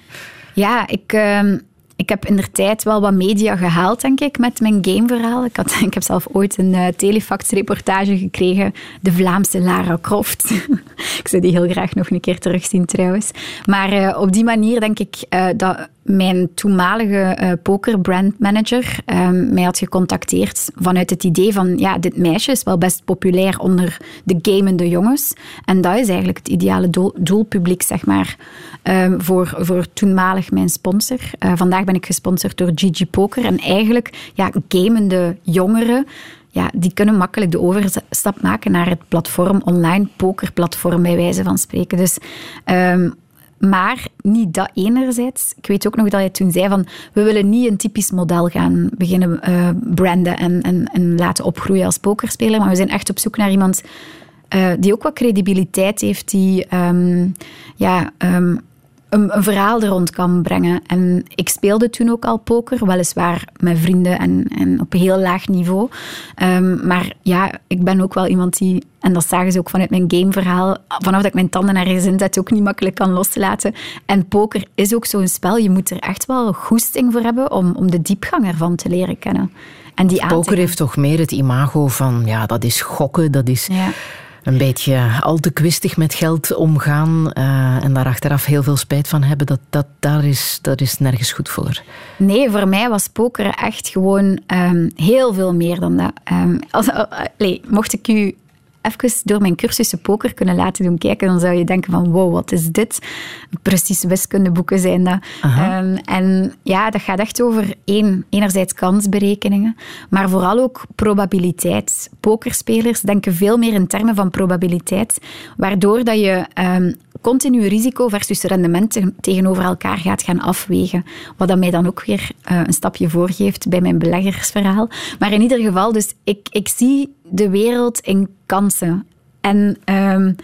Ja, ik, ehm, ik heb in de tijd wel wat media gehaald, denk ik, met mijn gameverhaal. Ik, had, <laughs> ik heb zelf ooit een uh, telefax-reportage gekregen, de Vlaamse Lara Croft. <laughs> ik zou die heel graag nog een keer terugzien, trouwens. Maar uh, op die manier denk ik uh, dat mijn toenmalige uh, pokerbrandmanager um, mij had gecontacteerd vanuit het idee van, ja, dit meisje is wel best populair onder de gamende jongens. En dat is eigenlijk het ideale doel, doelpubliek, zeg maar, um, voor, voor toenmalig mijn sponsor. Uh, vandaag ben ik gesponsord door Gigi Poker. En eigenlijk, ja, gamende jongeren, ja, die kunnen makkelijk de overstap maken naar het platform, online pokerplatform, bij wijze van spreken. Dus... Um, maar niet dat enerzijds. Ik weet ook nog dat je toen zei van we willen niet een typisch model gaan beginnen uh, branden en, en, en, laten opgroeien als pokerspeler, maar we zijn echt op zoek naar iemand uh, die ook wat credibiliteit heeft, die um, ja, um, een, een, verhaal er rond kan brengen. En ik speelde toen ook al poker, weliswaar met vrienden en, en op heel laag niveau. Um, maar ja, ik ben ook wel iemand die, en dat zagen ze ook vanuit mijn gameverhaal, vanaf dat ik mijn tanden ergens in zet, ook niet makkelijk kan loslaten. En poker is ook zo'n spel, je moet er echt wel goesting voor hebben om, om de diepgang ervan te leren kennen.
En die poker heeft toch meer het imago van, ja, dat is gokken, dat is... Ja een beetje al te kwistig met geld omgaan uh, en daar achteraf heel veel spijt van hebben, dat, dat, daar is, dat is nergens goed voor.
Nee, voor mij was poker echt gewoon um, heel veel meer dan dat. Um, als, mocht ik u even door mijn cursussen poker kunnen laten doen kijken, dan zou je denken van wow, wat is dit? Precies wiskundeboeken zijn dat. Um, en ja, dat gaat echt over één, enerzijds kansberekeningen, maar vooral ook probabiliteit. Pokerspelers denken veel meer in termen van probabiliteit, waardoor dat je um, continu risico versus rendement tegenover elkaar gaat gaan afwegen. Wat dat mij dan ook weer uh, een stapje voorgeeft bij mijn beleggersverhaal. Maar in ieder geval, dus ik, ik zie de wereld in kansen en, um,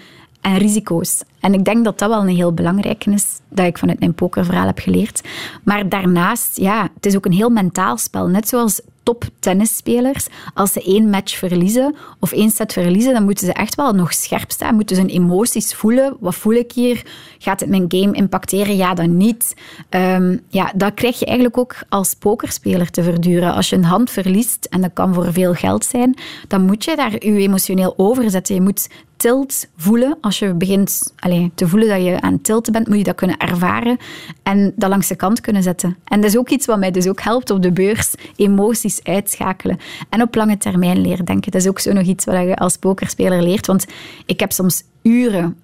en risico's. En ik denk dat dat wel een heel belangrijke is, dat ik vanuit mijn pokerverhaal heb geleerd. Maar daarnaast, ja, het is ook een heel mentaal spel. Net zoals top tennisspelers, als ze één match verliezen of één set verliezen, dan moeten ze echt wel nog scherp staan, moeten ze hun emoties voelen. Wat voel ik hier? Gaat het mijn game impacteren? Ja, dan niet. Um, ja, dat krijg je eigenlijk ook als pokerspeler te verduren. Als je een hand verliest, en dat kan voor veel geld zijn, dan moet je daar je emotioneel over zetten. Je moet tilt voelen. Als je begint allez, te voelen dat je aan tilten bent, moet je dat kunnen ervaren en dat langs de kant kunnen zetten. En dat is ook iets wat mij dus ook helpt op de beurs, emoties uitschakelen. En op lange termijn leren denken. Dat is ook zo nog iets wat je als pokerspeler leert. Want ik heb soms uren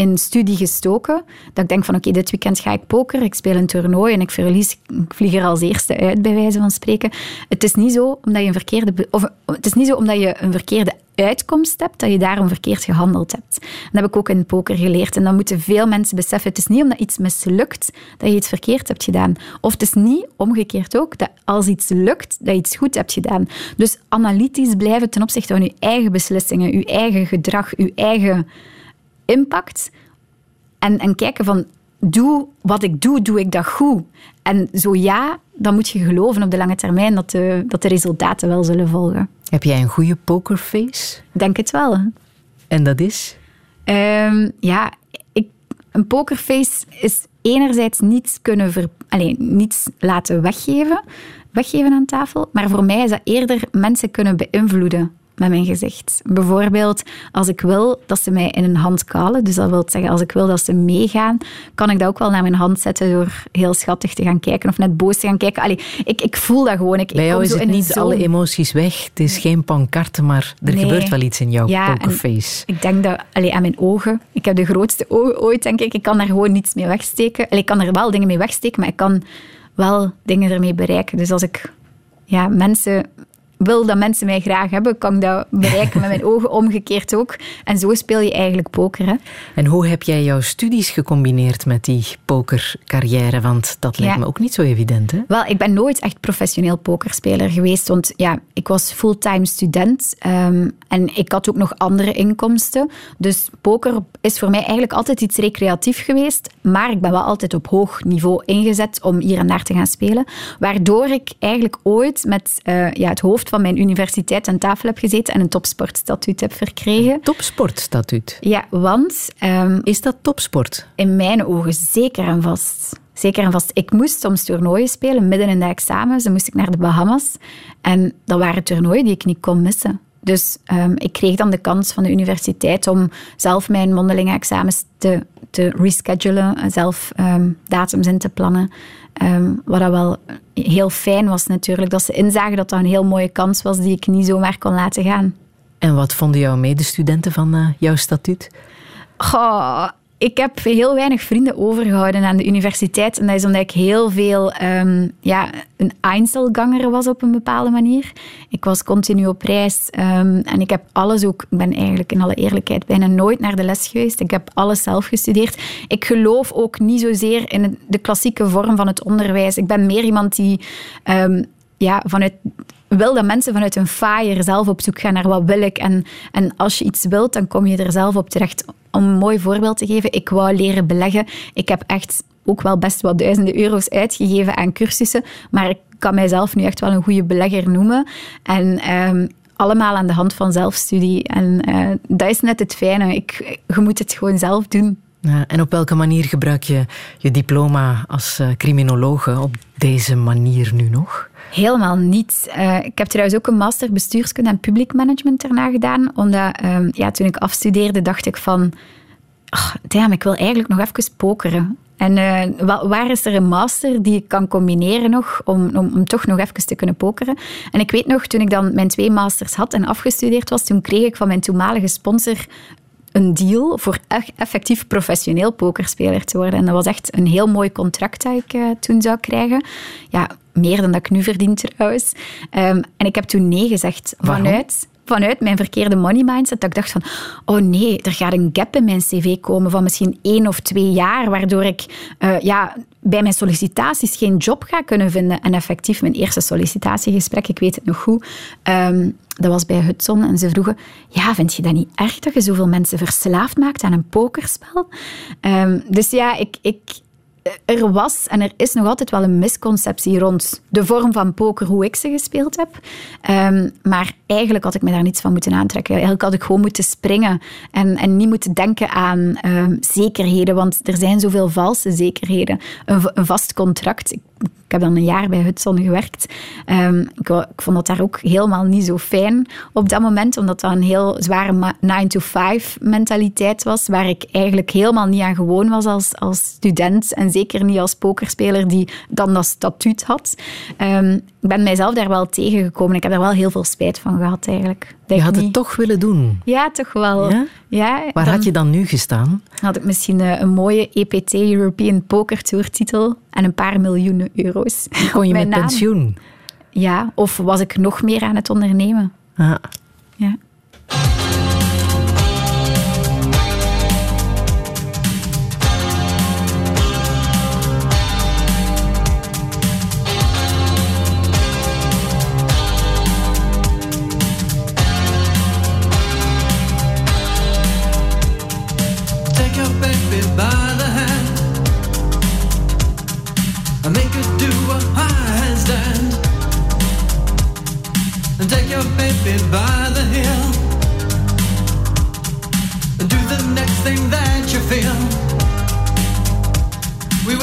in studie gestoken. Dat ik denk van oké, dit weekend ga ik poker, ik speel een toernooi en ik verlies, ik vlieg er als eerste uit, bij wijze van spreken. Het is niet zo omdat je een verkeerde, of, het is niet zo omdat je een verkeerde uitkomst hebt, dat je daarom verkeerd gehandeld hebt. Dat heb ik ook in poker geleerd. En dan moeten veel mensen beseffen, het is niet omdat iets mislukt dat je iets verkeerd hebt gedaan. Of het is niet, omgekeerd ook, dat als iets lukt, dat je iets goed hebt gedaan. Dus analytisch blijven ten opzichte van je eigen beslissingen, je eigen gedrag, je eigen impact. En, en kijken van, doe wat ik doe, doe ik dat goed? En zo ja, dan moet je geloven op de lange termijn dat de, dat de resultaten wel zullen volgen.
Heb jij een goede pokerface?
Denk het wel.
En dat is?
Um, ja, ik, een pokerface is enerzijds niets kunnen ver, allez, niets laten weggeven, weggeven aan tafel, maar voor mij is dat eerder mensen kunnen beïnvloeden met mijn gezicht. Bijvoorbeeld, als ik wil dat ze mij in een hand kalen, dus dat wil zeggen, als ik wil dat ze meegaan, kan ik dat ook wel naar mijn hand zetten door heel schattig te gaan kijken of net boos te gaan kijken. Allee, ik, ik voel dat gewoon. Ik,
Bij jou is het niet alle emoties weg. Het is geen pancarte, maar er gebeurt wel iets in jouw ja, pokerface.
Ik denk dat allee, aan mijn ogen, ik heb de grootste ogen ooit, denk ik. Ik kan daar gewoon niets mee wegsteken. Allee, ik kan er wel dingen mee wegsteken, maar ik kan wel dingen ermee bereiken. Dus als ik ja, mensen wil dat mensen mij graag hebben, kan ik dat bereiken met mijn ogen omgekeerd ook. En zo speel je eigenlijk poker. Hè?
En hoe heb jij jouw studies gecombineerd met die pokercarrière? Want dat lijkt me ook niet zo evident. Hè?
Wel, ik ben nooit echt professioneel pokerspeler geweest. Want ja, ik was fulltime student um, en ik had ook nog andere inkomsten. Dus poker is voor mij eigenlijk altijd iets recreatief geweest. Maar ik ben wel altijd op hoog niveau ingezet om hier en daar te gaan spelen. Waardoor ik eigenlijk ooit met uh, ja, het hoofd van mijn universiteit aan tafel heb gezeten en een topsportstatuut heb verkregen. Een
topsportstatuut?
Ja, want... Um,
is dat topsport?
In mijn ogen zeker en vast. Zeker en vast. Ik moest soms toernooien spelen, midden in de examens. Dan moest ik naar de Bahamas. En dat waren toernooien die ik niet kon missen. Dus um, ik kreeg dan de kans van de universiteit om zelf mijn mondelinge examens te, te reschedulen, zelf um, datums in te plannen. Um, wat dat wel heel fijn was natuurlijk, dat ze inzagen dat dat een heel mooie kans was die ik niet zomaar kon laten gaan.
En wat vonden jouw medestudenten van uh, jouw statuut?
Goh, ik heb heel weinig vrienden overgehouden aan de universiteit. En dat is omdat ik heel veel um, ja, een Einzelganger was op een bepaalde manier. Ik was continu op reis um, en ik heb alles ook... Ik ben eigenlijk in alle eerlijkheid bijna nooit naar de les geweest. Ik heb alles zelf gestudeerd. Ik geloof ook niet zozeer in de klassieke vorm van het onderwijs. Ik ben meer iemand die um, ja, vanuit wil dat mensen vanuit een fire zelf op zoek gaan naar wat wil ik. En, en als je iets wilt, dan kom je er zelf op terecht. Om een mooi voorbeeld te geven, ik wou leren beleggen. Ik heb echt ook wel best wat duizenden euro's uitgegeven aan cursussen, maar ik kan mijzelf nu echt wel een goede belegger noemen. En ehm, allemaal aan de hand van zelfstudie. En eh, dat is net het fijne. Ik, je moet het gewoon zelf doen.
En op welke manier gebruik je je diploma als uh, criminologe op deze manier nu nog?
Helemaal niet. Uh, ik heb trouwens ook een master bestuurskunde en public management daarna gedaan. Omdat um, ja, toen ik afstudeerde, dacht ik van... Oh, ik wil eigenlijk nog even pokeren. En uh, waar is er een master die ik kan combineren nog om, om, om, toch nog even te kunnen pokeren? En ik weet nog, toen ik dan mijn twee masters had en afgestudeerd was, toen kreeg ik van mijn toenmalige sponsor een deal voor effectief professioneel pokerspeler te worden. En dat was echt een heel mooi contract dat ik uh, toen zou krijgen. Ja, meer dan dat ik nu verdien trouwens. Um, en ik heb toen nee gezegd.
Waarom?
Vanuit vanuit mijn verkeerde money mindset, dat ik dacht van, oh nee, er gaat een gap in mijn cv komen van misschien één of twee jaar, waardoor ik uh, ja, bij mijn sollicitaties geen job ga kunnen vinden. En effectief, mijn eerste sollicitatiegesprek, ik weet het nog goed, um, dat was bij Hudson. En ze vroegen, ja, vind je dat niet erg dat je zoveel mensen verslaafd maakt aan een pokerspel? Um, dus ja, ik... ik er was en er is nog altijd wel een misconceptie rond de vorm van poker, hoe ik ze gespeeld heb. Um, maar eigenlijk had ik me daar niets van moeten aantrekken. Eigenlijk had ik gewoon moeten springen en, en niet moeten denken aan um, zekerheden, want er zijn zoveel valse zekerheden. Een, vast contract. Ik heb dan een jaar bij Hudson gewerkt. Um, ik, vond dat daar ook helemaal niet zo fijn op dat moment, omdat dat een heel zware 9-to-5 mentaliteit was, waar ik eigenlijk helemaal niet aan gewoon was als, als student en zeker niet als pokerspeler die dan dat statuut had. Um, ik ben mijzelf daar wel tegengekomen. Ik heb daar wel heel veel spijt van gehad eigenlijk.
Dat je had niet... het toch willen doen?
Ja, toch wel.
Ja?
Ja,
Waar had je dan nu gestaan?
Had ik misschien een, een mooie EPT, European Poker Tour titel en een paar miljoenen euro's. <laughs>
Kon je met
naam.
pensioen?
Ja, of was ik nog meer aan het ondernemen?
Ah.
Ja.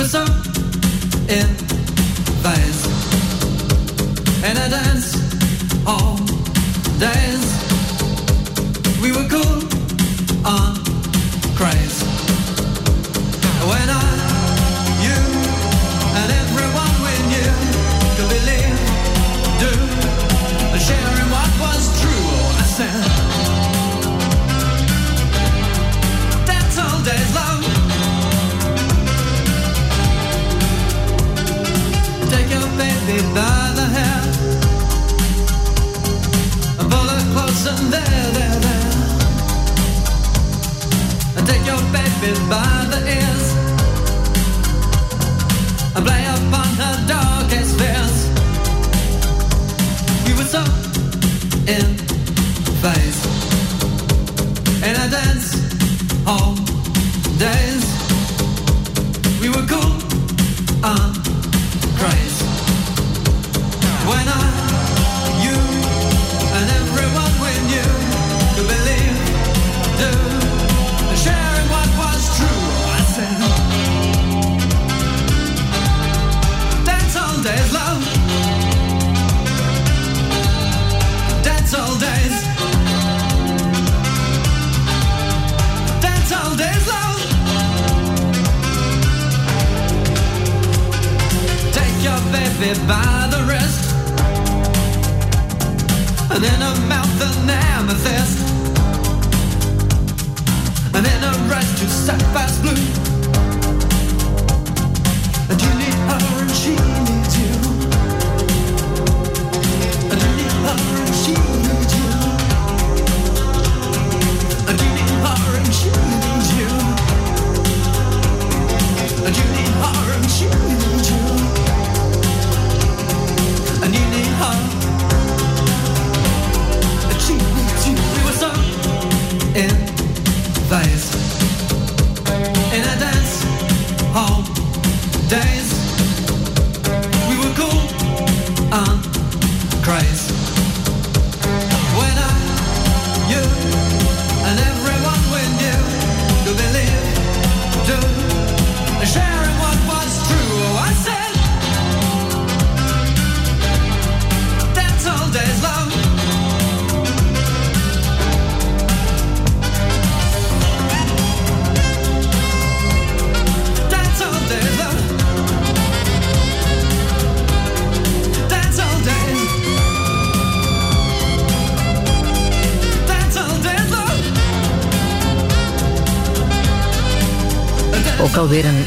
So in phase and I dance all days. We were cool on craze when I, you, and everyone we knew could believe, do sharing what was true. I said, That's all days there, there, there. Take your baby by the ears. Play upon her darkest fears. We were so in phase. And I dance all days. We were cool and everyone baby by the wrist. And in her mouth an amethyst. And in her eyes two sapphires blue. And you need her and she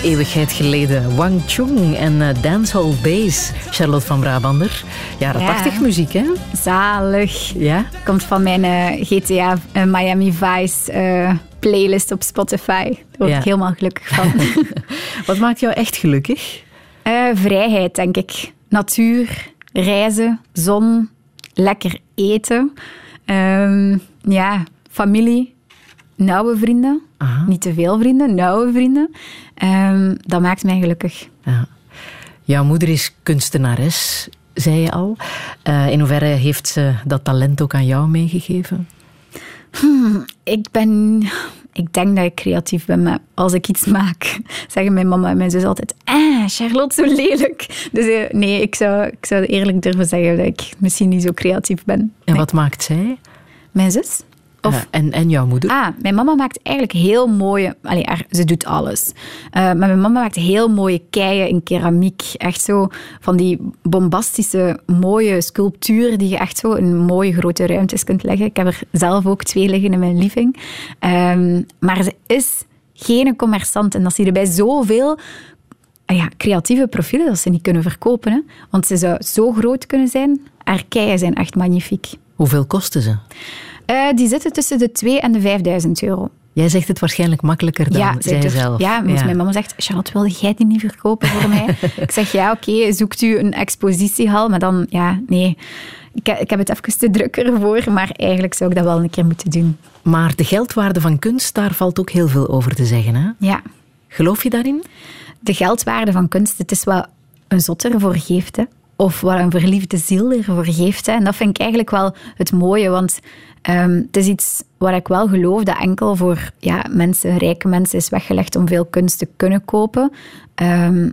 eeuwigheid geleden. Wang Chung en eh, Dancehall Bass. Charlotte van Brabander. Jaren
Ja.
80 muziek, hè?
Zalig.
Ja?
Komt van mijn eh, GTA eh, Miami Vice playlist op Spotify. Daar word
Ja.
ik helemaal gelukkig van. <laughs>
Wat maakt jou echt gelukkig?
Vrijheid, denk ik. Natuur, reizen, zon, lekker eten. Ehm, ja, familie, nauwe vrienden.
Aha.
Niet te veel vrienden, nauwe vrienden. Ehm, dat maakt mij gelukkig.
Ja. Jouw moeder is kunstenares, zei je al. Eh, in hoeverre heeft ze dat talent ook aan jou meegegeven?
Ik ben... Ik denk dat ik creatief ben, maar als ik iets maak, <laughs> zeggen mijn mama en mijn zus altijd ah, Charlotte, zo lelijk. Dus eh, nee, ik zou, ik zou eerlijk durven zeggen dat ik misschien niet zo creatief ben.
En
Nee.
wat maakt zij?
Mijn zus? Of
en, en jouw moeder?
Ah, mijn mama maakt eigenlijk heel mooie... Allee, ze doet alles. Eh, maar mijn mama maakt heel mooie keien in keramiek. Echt zo van die bombastische, mooie sculpturen die je echt zo in mooie grote ruimtes kunt leggen. Ik heb er zelf ook twee liggen in mijn living. Ehm, maar ze is geen commerçant. En dat zie je bij zoveel ah ja, creatieve profielen dat ze niet kunnen verkopen. Hè? Want ze zou zo groot kunnen zijn. Haar keien zijn echt magnifiek.
Hoeveel kosten ze?
Eh, die zitten tussen de 2 en de 5000 euro.
Jij zegt het waarschijnlijk makkelijker dan
ja,
zij zelf.
Ja, want mijn mama zegt, Charlotte, wilde jij die niet verkopen voor mij? <laughs> ik zeg, ja, oké, zoekt u een expositiehal, maar dan, ja, nee. Ik, he- ik heb het even te druk ervoor, maar eigenlijk zou ik dat wel een keer moeten doen.
Maar de geldwaarde van kunst, daar valt ook heel veel over te zeggen. Hè?
Ja,
Geloof je daarin?
de geldwaarde van kunst, het is wat een zot ervoor geeft, hè. Of wat een verliefde ziel ervoor geeft. Hè. En dat vind ik eigenlijk wel het mooie, want ehm, het is iets waar ik wel geloof dat enkel voor ja, mensen, rijke mensen, is weggelegd om veel kunst te kunnen kopen. Ehm,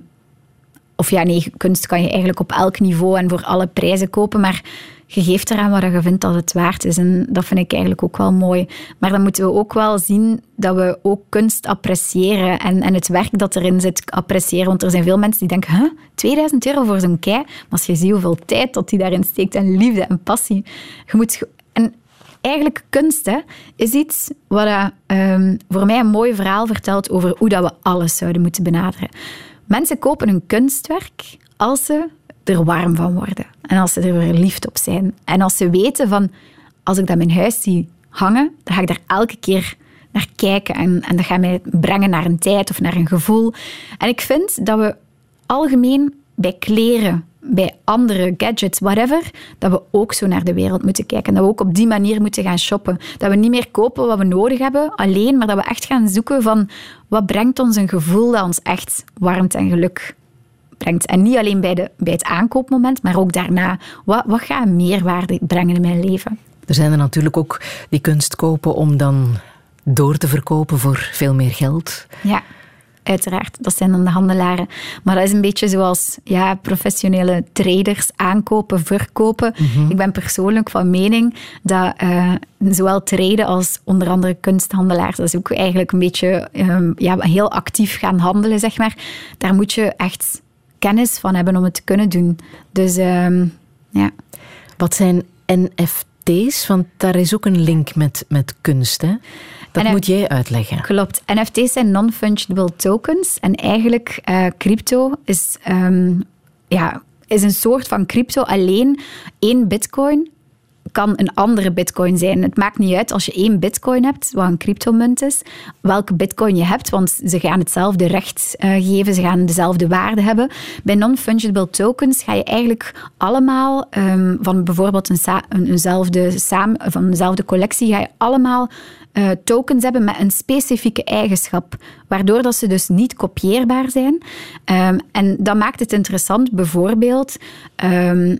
of ja, nee, kunst kan je eigenlijk op elk niveau en voor alle prijzen kopen, maar je geeft eraan wat je vindt dat het waard is. En dat vind ik eigenlijk ook wel mooi. Maar dan moeten we ook wel zien dat we ook kunst appreciëren en, en het werk dat erin zit appreciëren. Want er zijn veel mensen die denken, huh, 2000 euro voor zo'n kei? Maar als je ziet hoeveel tijd dat die daarin steekt en liefde en passie. Je moet... ge- En eigenlijk kunst hè, is iets wat eh, ehm, voor mij een mooi verhaal vertelt over hoe dat we alles zouden moeten benaderen. Mensen kopen een kunstwerk als ze er warm van worden. En als ze er verliefd op zijn. En als ze weten van, als ik dat in mijn huis zie hangen, dan ga ik daar elke keer naar kijken. En, en dat gaat mij brengen naar een tijd of naar een gevoel. En ik vind dat we algemeen bij kleren, bij andere gadgets, whatever, dat we ook zo naar de wereld moeten kijken. Dat we ook op die manier moeten gaan shoppen. Dat we niet meer kopen wat we nodig hebben, alleen, maar dat we echt gaan zoeken van wat brengt ons een gevoel dat ons echt warmte en geluk brengt. En niet alleen bij, de, bij het aankoopmoment, maar ook daarna. Wat, wat gaat meerwaarde brengen in mijn leven?
Er zijn er natuurlijk ook die kunst kopen om dan door te verkopen voor veel meer geld.
Ja, uiteraard. Dat zijn dan de handelaren. Maar dat is een beetje zoals ja, professionele traders aankopen, verkopen. Ik ben persoonlijk van mening dat eh, zowel traden als onder andere kunsthandelaars, dat is ook eigenlijk een beetje ehm, ja, heel actief gaan handelen, zeg maar. Daar moet je echt kennis van hebben om het te kunnen doen. Dus ehm, ja.
Wat zijn NFT's? Want daar is ook een link met, met kunst. Hè? Dat moet jij uitleggen.
Klopt. NFT's zijn non-fungible tokens. En eigenlijk, eh, crypto is, ehm, ja, is een soort van crypto. Alleen één bitcoin kan een andere bitcoin zijn. Het maakt niet uit als je één bitcoin hebt, wat een cryptomunt is, welke bitcoin je hebt, want ze gaan hetzelfde recht eh, geven, ze gaan dezelfde waarde hebben. Bij non-fungible tokens ga je eigenlijk allemaal ehm, van bijvoorbeeld een een, eenzelfde, samen, van dezelfde collectie, ga je allemaal eh, tokens hebben met een specifieke eigenschap, waardoor dat ze dus niet kopieerbaar zijn. Ehm, en dat maakt het interessant, bijvoorbeeld, ehm,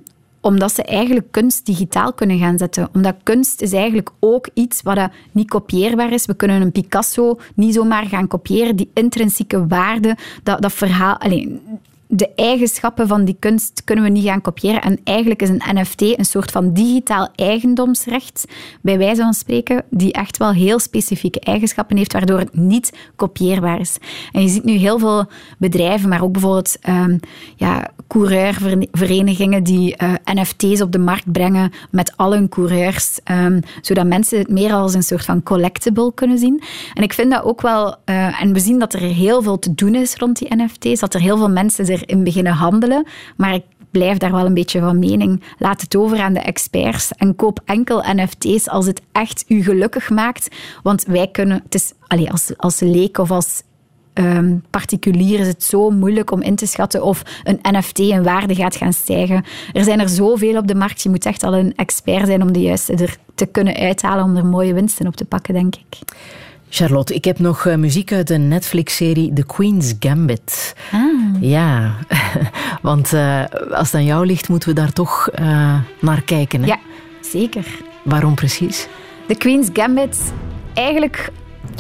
omdat ze eigenlijk kunst digitaal kunnen gaan zetten. Omdat kunst is eigenlijk ook iets wat niet kopieerbaar is. We kunnen een Picasso niet zomaar gaan kopiëren. Die intrinsieke waarde, dat, dat verhaal... Alleen, de eigenschappen van die kunst kunnen we niet gaan kopiëren. En eigenlijk is een NFT een soort van digitaal eigendomsrecht, bij wijze van spreken, die echt wel heel specifieke eigenschappen heeft, waardoor het niet kopieerbaar is. En je ziet nu heel veel bedrijven, maar ook bijvoorbeeld um, ja, coureurverenigingen die eh, NFT's op de markt brengen met al hun coureurs, um, zodat mensen het meer als een soort van collectible kunnen zien. En ik vind dat ook wel, uh, en we zien dat er heel veel te doen is rond die NFT's, dat er heel veel mensen erin beginnen handelen, maar ik blijf daar wel een beetje van mening. Laat het over aan de experts en koop enkel NFT's als het echt u gelukkig maakt. Want wij kunnen, het is, allez, als, als leek of als um, particulier is het zo moeilijk om in te schatten of een NFT in waarde gaat gaan stijgen. Er zijn er zoveel op de markt. Je moet echt al een expert zijn om de juiste er te kunnen uithalen om er mooie winsten op te pakken, denk ik.
Charlotte, ik heb nog eh, muziek uit de Netflix-serie The Queen's Gambit.
Ah.
Ja, <laughs> want uh, als het aan jou ligt, moeten we daar toch uh, naar kijken. Hè?
Ja, zeker.
Waarom precies?
The Queen's Gambit, eigenlijk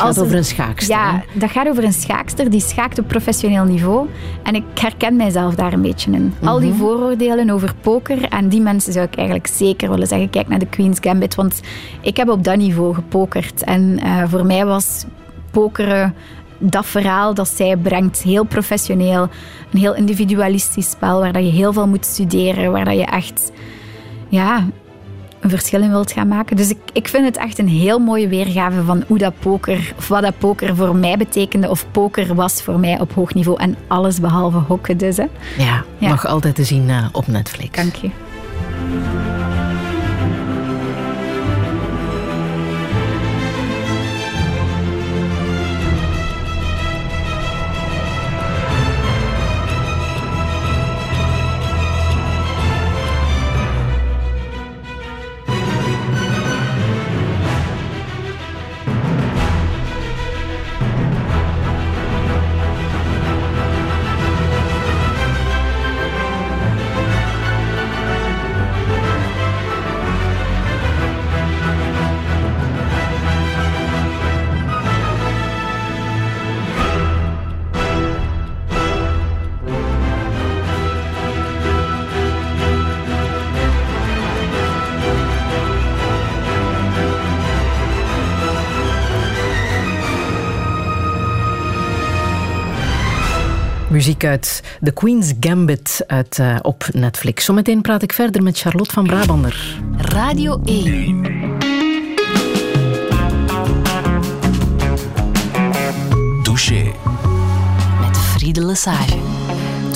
het gaat over een schaakster.
Ja, dat gaat over een schaakster die schaakt op professioneel niveau. En ik herken mijzelf daar een beetje in. Al die mhm. vooroordelen over poker, en die mensen zou ik eigenlijk zeker willen zeggen, kijk naar de Queen's Gambit, want ik heb op dat niveau gepokerd. En uh, voor mij was pokeren dat verhaal dat zij brengt, heel professioneel. Een heel individualistisch spel, waar dat je heel veel moet studeren, waar dat je echt... Ja, een verschil in wilt gaan maken. Dus ik, ik vind het echt een heel mooie weergave van hoe dat poker, of wat dat poker voor mij betekende, of poker was voor mij op hoog niveau. En alles behalve hokken dus. Hè.
Ja, nog altijd te zien uh, op Netflix.
Dank je.
Muziek uit The Queen's Gambit uit, uh, op Netflix. Zometeen praat ik verder met Charlotte van Brabander.
Radio 1.
Douche.
Met Friede Lesage.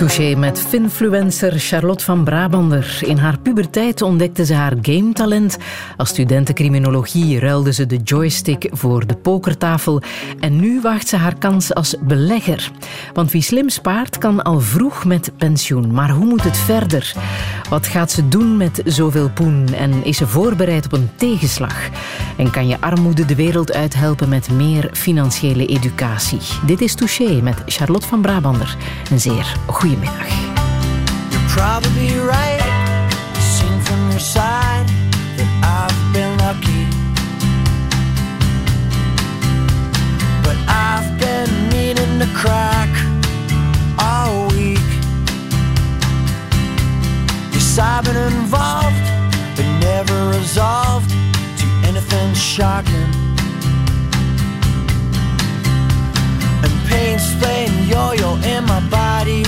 Touché met finfluencer Charlotte van Brabander. In haar puberteit ontdekte ze haar gametalent. Als studentencriminologie ruilde ze de joystick voor de pokertafel. En nu wacht ze haar kans als belegger. Want wie slim spaart, kan al vroeg met pensioen. Maar hoe moet het verder? Wat gaat ze doen met zoveel poen? En is ze voorbereid op een tegenslag? En kan je armoede de wereld uithelpen met meer financiële educatie? Dit is Touché met Charlotte van Brabander. Een zeer goede goedemiddag. You're probably right. Seen from your side that I've been lucky. But I've been meaning to crack all week. Yes, I've been involved, but never resolved to anything shocking. And pain's playing yo-yo in my body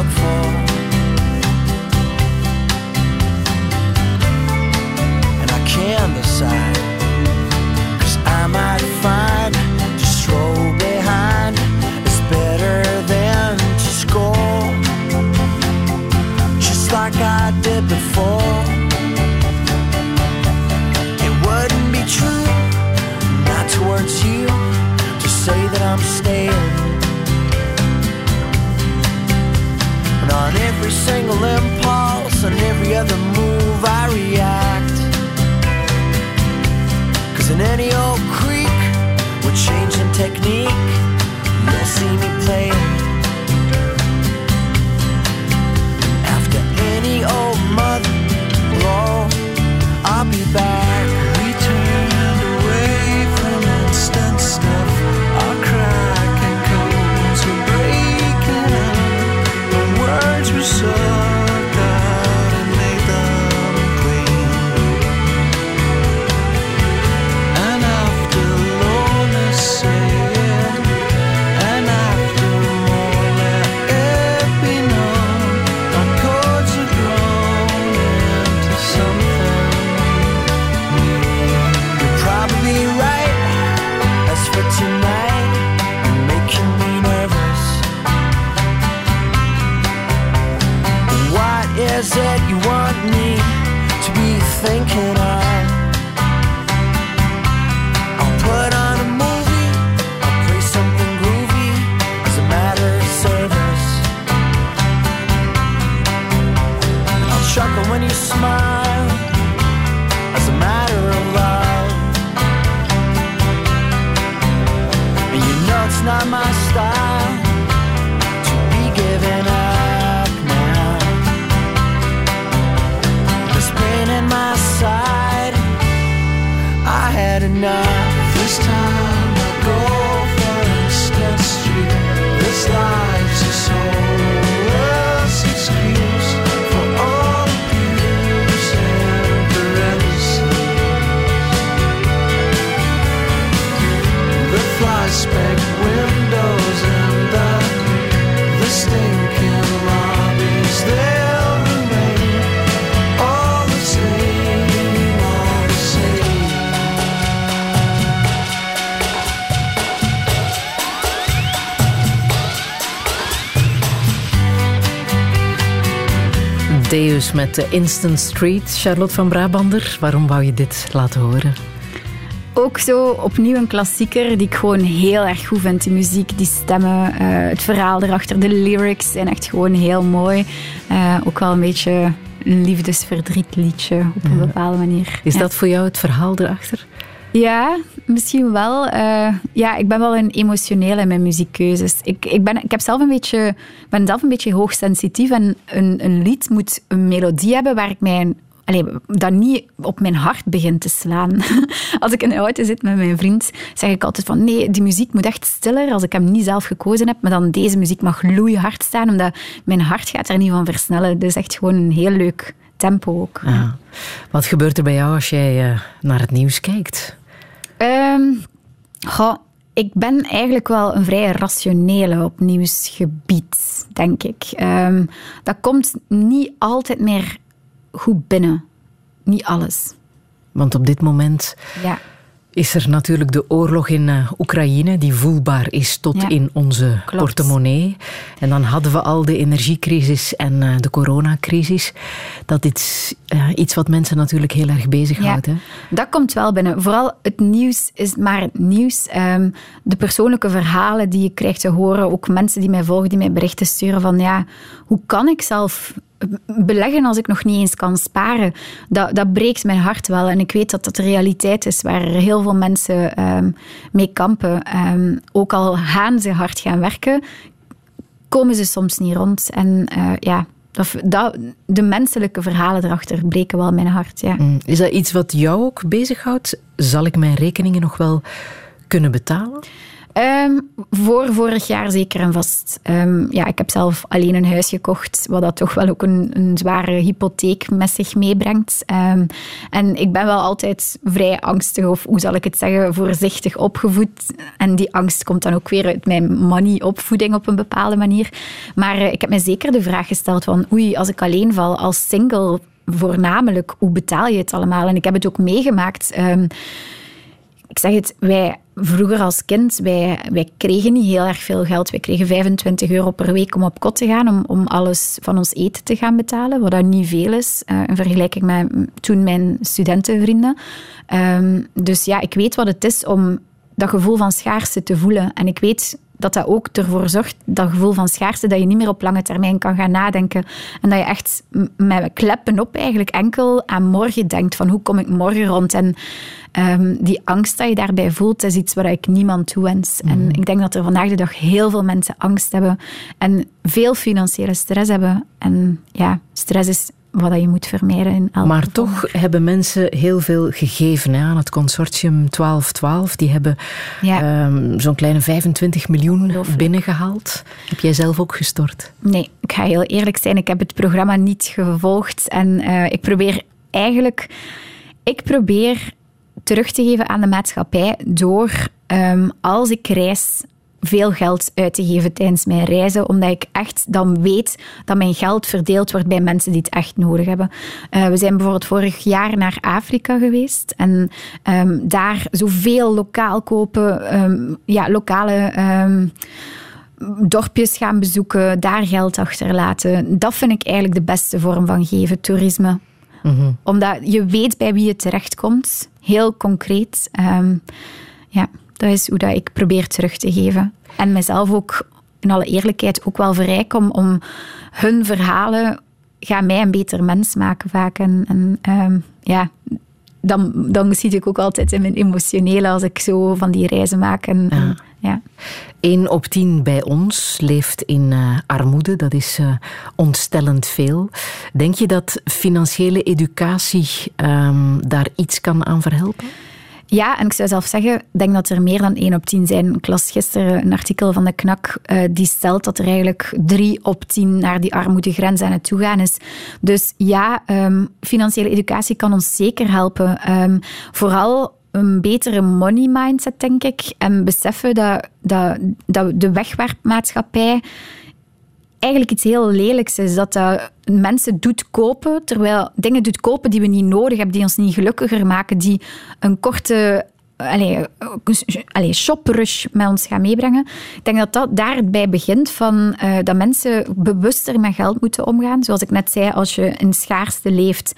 up for. And I
can't. Met de Instant Street. Charlotte van Brabander, waarom wou je dit laten horen?
Ook zo opnieuw een klassieker die ik gewoon heel erg goed vind. De muziek, die stemmen, eh, het verhaal erachter, de lyrics zijn echt gewoon heel mooi. Eh, ook wel een beetje een liefdesverdrietliedje op een bepaalde manier.
Is
Ja.
dat voor jou het verhaal erachter?
Ja, misschien wel. Eh, ja, ik ben wel een emotionele in mijn muziekkeuzes. Ik, ik, ben, ik heb zelf een beetje, ben zelf een beetje hoogsensitief en een, een lied moet een melodie hebben waar ik mijn Allee, dat niet op mijn hart begint te slaan. <laughs> Als ik in de auto zit met mijn vriend, zeg ik altijd van nee, die muziek moet echt stiller als ik hem niet zelf gekozen heb. Maar dan deze muziek mag loeihard staan, omdat mijn hart gaat er niet van versnellen. Dus echt gewoon een heel leuk tempo ook.
Ja. Wat gebeurt er bij jou als jij eh, naar het nieuws kijkt?
Ehm, goh, ik ben eigenlijk wel een vrij rationele op nieuwsgebied, denk ik. Ehm, dat komt niet altijd meer goed binnen. Niet alles.
Want op dit moment
Ja.
Is er natuurlijk de oorlog in eh, Oekraïne, die voelbaar is tot
Ja,
in onze
klopt.
portemonnee. En dan hadden we al de energiecrisis en eh, de coronacrisis. Dat is eh, iets wat mensen natuurlijk heel erg bezighoudt. hè?
Dat komt wel binnen. Vooral het nieuws is maar het nieuws. Ehm, de persoonlijke verhalen die je krijgt te horen, ook mensen die mij volgen, die mij berichten sturen van ja, hoe kan ik zelf beleggen als ik nog niet eens kan sparen? Dat, dat breekt mijn hart wel. En ik weet dat dat de realiteit is waar heel veel mensen ehm, mee kampen. Ehm, ook al gaan ze hard gaan werken, komen ze soms niet rond. En eh, ja, dat, dat, de menselijke verhalen erachter breken wel mijn hart. Ja.
Mm. Is dat iets wat jou ook bezighoudt? Zal ik mijn rekeningen nog wel kunnen betalen?
Ehm, voor vorig jaar zeker en vast. Ehm, ja, ik heb zelf alleen een huis gekocht, wat dat toch wel ook een, een zware hypotheek met zich meebrengt. Ehm, en ik ben wel altijd vrij angstig, of hoe zal ik het zeggen, voorzichtig opgevoed. En die angst komt dan ook weer uit mijn money-opvoeding op een bepaalde manier. Maar eh, ik heb me zeker de vraag gesteld van, oei, als ik alleen val als single, voornamelijk, hoe betaal je het allemaal? En ik heb het ook meegemaakt. Ik zeg het, wij vroeger als kind, wij, wij kregen niet heel erg veel geld. Wij kregen 25 euro per week om op kot te gaan, om, om alles van ons eten te gaan betalen, wat dat niet veel is eh, in vergelijking met toen mijn studentenvrienden. Ehm, dus ja, ik weet wat het is om dat gevoel van schaarste te voelen. En ik weet dat dat ook ervoor zorgt, dat gevoel van schaarste, dat je niet meer op lange termijn kan gaan nadenken. En dat je echt met kleppen op eigenlijk enkel aan morgen denkt, van hoe kom ik morgen rond? En ehm, die angst dat je daarbij voelt, is iets waar ik niemand toewens. En ik denk dat er vandaag de dag heel veel mensen angst hebben en veel financiële stress hebben. En ja, stress is wat je moet vermijden in elk
Maar
geval.
toch hebben mensen heel veel gegeven hè, aan het consortium 1212. Die hebben
Ja.
ehm, zo'n kleine 25 miljoen binnengehaald. Heb jij zelf ook gestort?
Nee, ik ga heel eerlijk zijn. Ik heb het programma niet gevolgd. En eh, ik probeer eigenlijk... Ik probeer terug te geven aan de maatschappij door, ehm, als ik reis, veel geld uit te geven tijdens mijn reizen, omdat ik echt dan weet dat mijn geld verdeeld wordt bij mensen die het echt nodig hebben. Eh, we zijn bijvoorbeeld vorig jaar naar Afrika geweest en ehm, daar zoveel lokaal kopen, ehm, ja, lokale... ehm, dorpjes gaan bezoeken, daar geld achterlaten. Dat vind ik eigenlijk de beste vorm van geven, toerisme. Omdat je weet bij wie je terechtkomt, heel concreet. Ja, dat is hoe dat ik probeer terug te geven. En mezelf ook, in alle eerlijkheid, ook wel verrijk om, om hun verhalen gaan mij een beter mens maken vaak. En, en ehm, ja, dan, dan zie ik ook altijd in mijn emotionele als ik zo van die reizen maak. En, en, ja.
1 op 10 bij ons leeft in eh, armoede. Dat is eh, ontstellend veel. Denk je dat financiële educatie ehm, daar iets kan aan verhelpen?
Ja, en ik zou zelf zeggen, ik denk dat er meer dan 1 op 10 zijn. Ik las gisteren een artikel van de KNAK eh, die stelt dat er eigenlijk 3 op 10 naar die armoedegrens aan het toegaan is. Dus ja, ehm, financiële educatie kan ons zeker helpen. Ehm, vooral een betere money mindset, denk ik. En beseffen dat, dat, dat de wegwerpmaatschappij eigenlijk iets heel lelijks is. Dat dat mensen doet kopen, terwijl dingen doet kopen die we niet nodig hebben, die ons niet gelukkiger maken, die een korte shoprush met ons gaan meebrengen. Ik denk dat dat daarbij begint van eh, dat mensen bewuster met geld moeten omgaan. Zoals ik net zei, als je in schaarste leeft,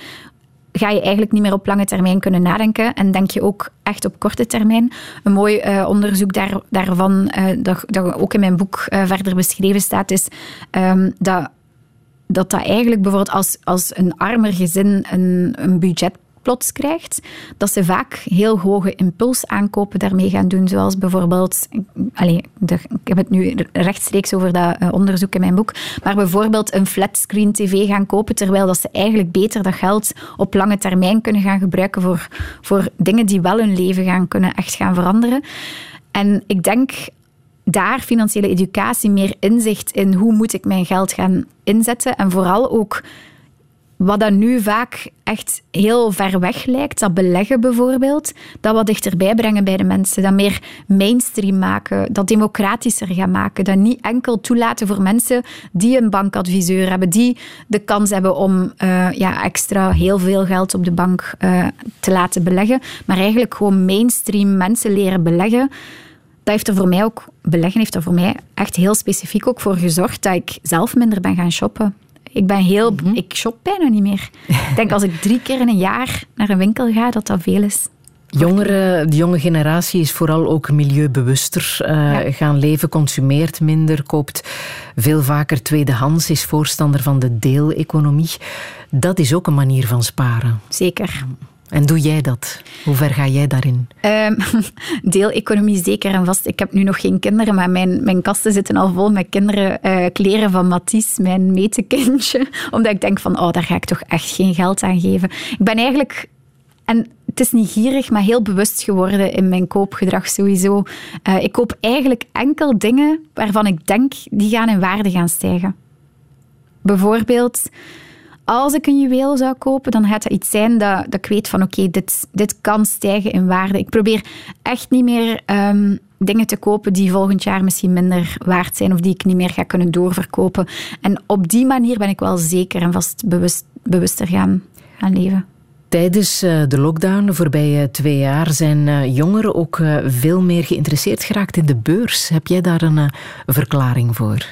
ga je eigenlijk niet meer op lange termijn kunnen nadenken en denk je ook echt op korte termijn. Een mooi eh, onderzoek daar, daarvan, eh, dat, dat ook in mijn boek eh, verder beschreven staat, is ehm, dat, dat dat eigenlijk bijvoorbeeld als, als een armer gezin een, een budget plots krijgt, dat ze vaak heel hoge impulsaankopen daarmee gaan doen. Zoals bijvoorbeeld, allez, ik heb het nu rechtstreeks over dat uh, onderzoek in mijn boek, maar bijvoorbeeld een flatscreen tv gaan kopen, terwijl dat ze eigenlijk beter dat geld op lange termijn kunnen gaan gebruiken voor, voor dingen die wel hun leven gaan kunnen echt gaan veranderen. En ik denk daar financiële educatie, meer inzicht in hoe moet ik mijn geld gaan inzetten en vooral ook wat dat nu vaak echt heel ver weg lijkt, dat beleggen bijvoorbeeld, dat wat dichterbij brengen bij de mensen, dat meer mainstream maken, dat democratischer gaan maken, dat niet enkel toelaten voor mensen die een bankadviseur hebben, die de kans hebben om uh, ja, extra heel veel geld op de bank uh, te laten beleggen, maar eigenlijk gewoon mainstream mensen leren beleggen. Dat heeft er voor mij ook, beleggen heeft er voor mij echt heel specifiek ook voor gezorgd dat ik zelf minder ben gaan shoppen. Ik ben heel... Mm -hmm. Ik shop bijna niet meer. <laughs> Ik denk als ik drie keer in een jaar naar een winkel ga, dat dat veel is.
Jongere, de jonge generatie is vooral ook milieubewuster uh, ja. gaan leven, consumeert minder, koopt veel vaker tweedehands, is voorstander van de deeleconomie. Dat is ook een manier van sparen.
Zeker.
En doe jij dat? Hoe ver ga jij daarin? <laughs>
Um, deeleconomie zeker en vast. Ik heb nu nog geen kinderen, maar mijn, mijn kasten zitten al vol met kinderen. Uh, kleren van Matisse, mijn metekindje. <laughs> Omdat ik denk van, oh, daar ga ik toch echt geen geld aan geven. Ik ben eigenlijk... En het is niet gierig, maar heel bewust geworden in mijn koopgedrag sowieso. Uh, ik koop eigenlijk enkel dingen waarvan ik denk, die gaan in waarde gaan stijgen. Bijvoorbeeld als ik een juweel zou kopen, dan gaat dat iets zijn dat, dat ik weet van oké, okay, dit, dit kan stijgen in waarde. Ik probeer echt niet meer um, dingen te kopen die volgend jaar misschien minder waard zijn of die ik niet meer ga kunnen doorverkopen. En op die manier ben ik wel zeker en vast bewust, bewuster gaan, gaan leven.
Tijdens de lockdown, de voorbije twee jaar, zijn jongeren ook veel meer geïnteresseerd geraakt in de beurs. Heb jij daar een verklaring voor?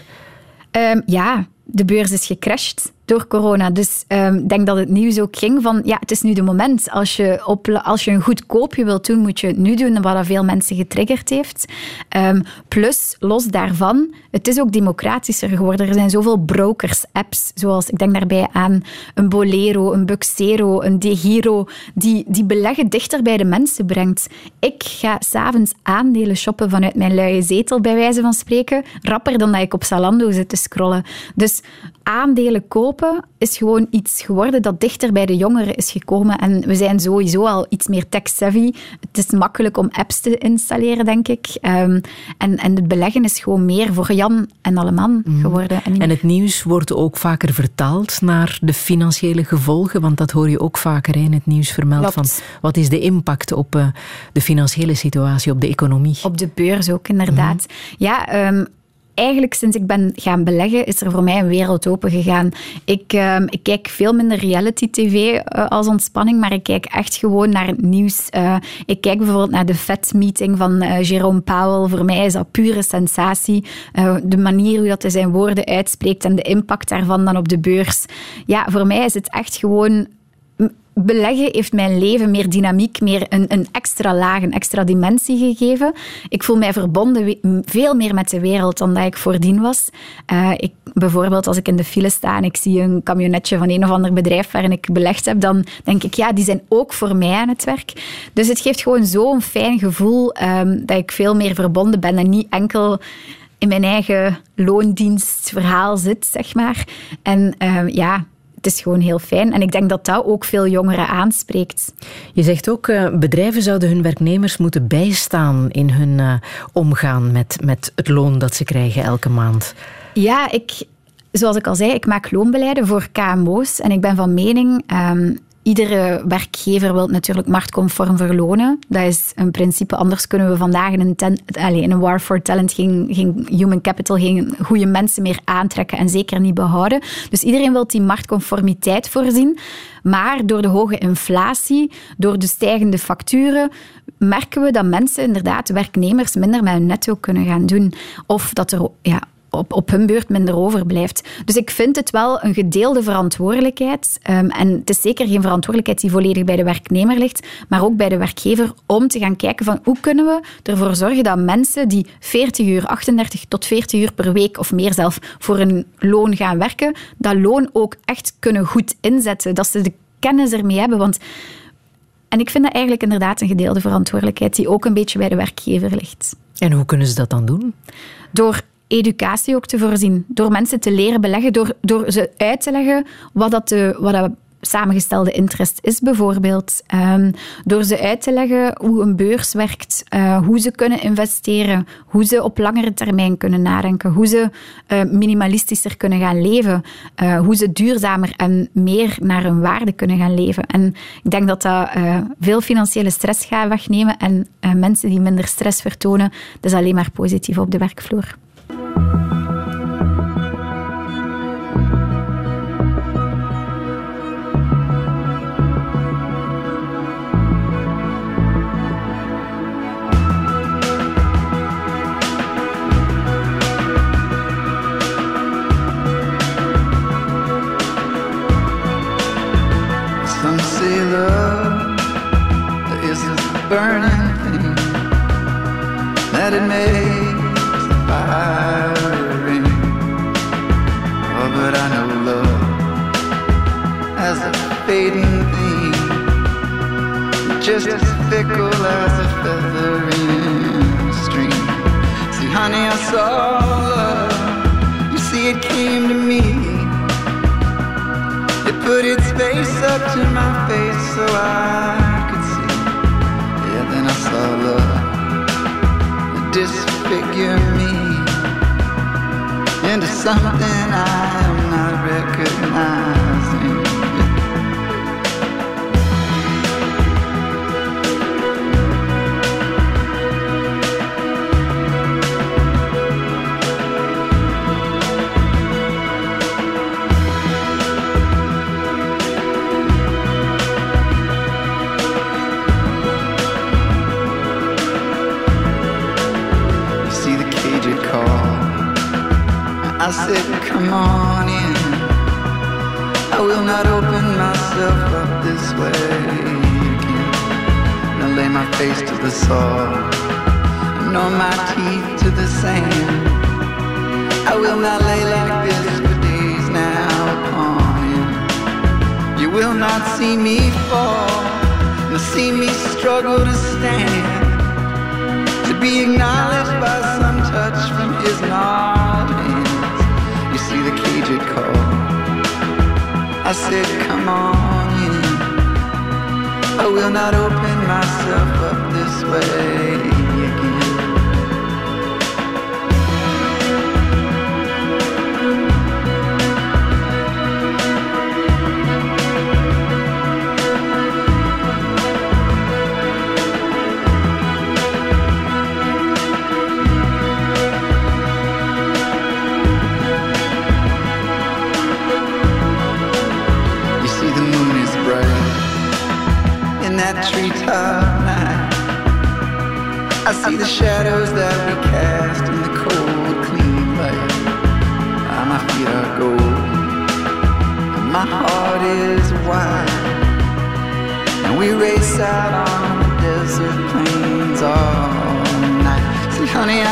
Um, ja, de beurs is gecrashed. Door corona. Dus ehm, ik denk dat het nieuws ook ging van, ja, het is nu de moment. Als je, op, als je een goed koopje wilt doen, moet je het nu doen, wat dat veel mensen getriggerd heeft. Ehm, plus, los daarvan, het is ook democratischer geworden. Er zijn zoveel brokers-apps, zoals, ik denk daarbij aan een Bolero, een Buxero, een DeGiro, die, die beleggen dichter bij de mensen brengt. Ik ga s'avonds aandelen shoppen vanuit mijn luie zetel, bij wijze van spreken, rapper dan dat ik op Zalando zit te scrollen. Dus aandelen kopen is gewoon iets geworden dat dichter bij de jongeren is gekomen. En we zijn sowieso al iets meer tech-savvy. Het is makkelijk om apps te installeren, denk ik. Um, en, en het beleggen is gewoon meer voor Jan en alle man mhm. geworden.
En, en, het nieuws wordt ook vaker vertaald naar de financiële gevolgen, want dat hoor je ook vaker in het nieuws vermeld van wat is de impact op uh, de financiële situatie, op de economie.
Op de beurs ook, inderdaad. Mhm. Ja, um, eigenlijk sinds ik ben gaan beleggen, is er voor mij een wereld open gegaan. Ik, ehm, ik kijk veel minder reality-tv uh, als ontspanning, maar ik kijk echt gewoon naar het nieuws. Uh, ik kijk bijvoorbeeld naar de FED-meeting van uh, Jerome Powell. Voor mij is dat pure sensatie. de manier hoe dat hij zijn woorden uitspreekt en de impact daarvan dan op de beurs. Ja, voor mij is het echt gewoon beleggen heeft mijn leven meer dynamiek, meer een, een, extra laag, een extra dimensie gegeven. Ik voel mij verbonden veel meer met de wereld dan dat ik voordien was. Uh, ik, bijvoorbeeld als ik in de file sta en ik zie een camionetje van een of ander bedrijf waarin ik belegd heb, dan denk ik, ja, die zijn ook voor mij aan het werk. Dus het geeft gewoon zo'n fijn gevoel um, dat ik veel meer verbonden ben en niet enkel in mijn eigen loondienstverhaal zit, zeg maar. En uh, ja, het is gewoon heel fijn. En ik denk dat dat ook veel jongeren aanspreekt.
Je zegt ook, uh, bedrijven zouden hun werknemers moeten bijstaan in hun uh, omgaan met, met het loon dat ze krijgen elke maand.
Ja, ik, zoals ik al zei, ik maak loonbeleiden voor KMO's. En ik ben van mening, um, Iedere werkgever wil natuurlijk marktconform verlonen. Dat is een principe. Anders kunnen we vandaag in een, allez, in een war for talent geen, geen human capital, geen goede mensen meer aantrekken en zeker niet behouden. Dus iedereen wil die marktconformiteit voorzien. Maar door de hoge inflatie, door de stijgende facturen, merken we dat mensen, inderdaad, werknemers, minder met hun netto kunnen gaan doen. Of dat er ja, op, op hun beurt minder overblijft. Dus ik vind het wel een gedeelde verantwoordelijkheid. Um, en het is zeker geen verantwoordelijkheid die volledig bij de werknemer ligt, maar ook bij de werkgever om te gaan kijken van hoe kunnen we ervoor zorgen dat mensen die 40 uur, 38 tot 40 uur per week of meer zelf voor een loon gaan werken, dat loon ook echt kunnen goed inzetten. Dat ze de kennis ermee hebben. Want en ik vind dat eigenlijk inderdaad een gedeelde verantwoordelijkheid die ook een beetje bij de werkgever ligt.
En hoe kunnen ze dat dan doen?
Door educatie ook te voorzien. Door mensen te leren beleggen, door, door ze uit te leggen wat dat, de, wat dat samengestelde interest is, bijvoorbeeld. Um, door ze uit te leggen hoe een beurs werkt, uh, hoe ze kunnen investeren, hoe ze op langere termijn kunnen nadenken, hoe ze uh, minimalistischer kunnen gaan leven, uh, hoe ze duurzamer en meer naar hun waarde kunnen gaan leven. En ik denk dat dat veel financiële stress gaat wegnemen en mensen die minder stress vertonen, dat is alleen maar positief op de werkvloer.
That it makes the fire ring. Oh, but I know love as a fading thing, just as fickle as a feather in a stream. See, honey, I saw love. You see, it came to me. It put its face up to my face so I disfigure me into something I am not recognizing. I said, come on in. I will not open myself up this way again. Now lay my face to the soil, gnaw my teeth to the sand. I will not lay like this for days now upon end. You will not see me fall, nor see me struggle to stand. To be acknowledged by some touch from his. You see the caged call. I said, come on in. I will not open myself up this way I see the shadows that we cast in the cold, clean light. My feet are gold, and my heart is wide. And we race out on the desert plains all night. See, honey, I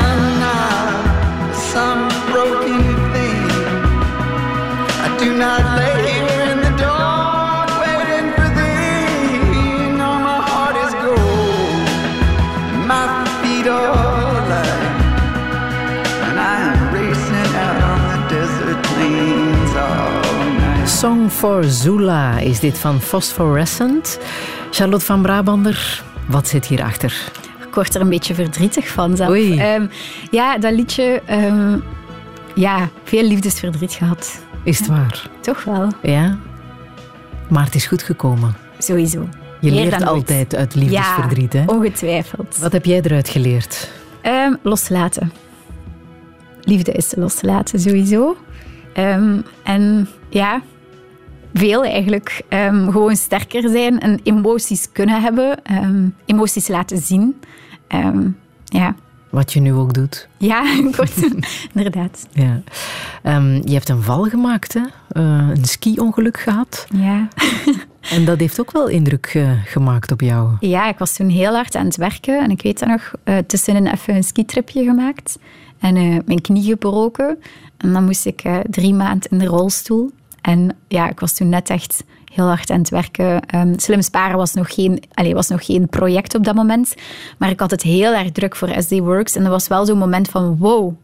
am not some broken thing. I do not lay
Song for Zula is dit van Phosphorescent. Charlotte van Brabander, wat zit hierachter?
Ik word er een beetje verdrietig van zelf.
Oei.
Ehm, ja, dat liedje... ehm, ja, veel liefdesverdriet gehad.
Is het waar?
Toch wel,
Ja. Maar het is goed gekomen.
sowieso.
Je
Meer
leert
ooit.
altijd uit liefdesverdriet,
ja,
hè?
ongetwijfeld.
Wat heb jij eruit geleerd?
Ehm, loslaten. Liefde is los te laten, sowieso. Ehm, en ja, veel eigenlijk. Ehm, gewoon sterker zijn en emoties kunnen hebben. Emoties laten zien. Ja.
Wat je nu ook doet.
ja, <laughs> kort. inderdaad.
Ja. Ehm, je hebt een val gemaakt, hè? Eh, een ski-ongeluk gehad.
Ja. <laughs>
En dat heeft ook wel indruk gemaakt op jou.
ja, ik was toen heel hard aan het werken. En ik weet dat nog, eh tussenin even een skitripje gemaakt. En eh, mijn knie gebroken. En dan moest ik drie maanden in de rolstoel. En ja, ik was toen net echt heel hard aan het werken. Ehm, Slim Sparen was nog, geen, allez, was nog geen project op dat moment. Maar ik had het heel erg druk voor SD Works. En dat was wel zo'n moment van wow.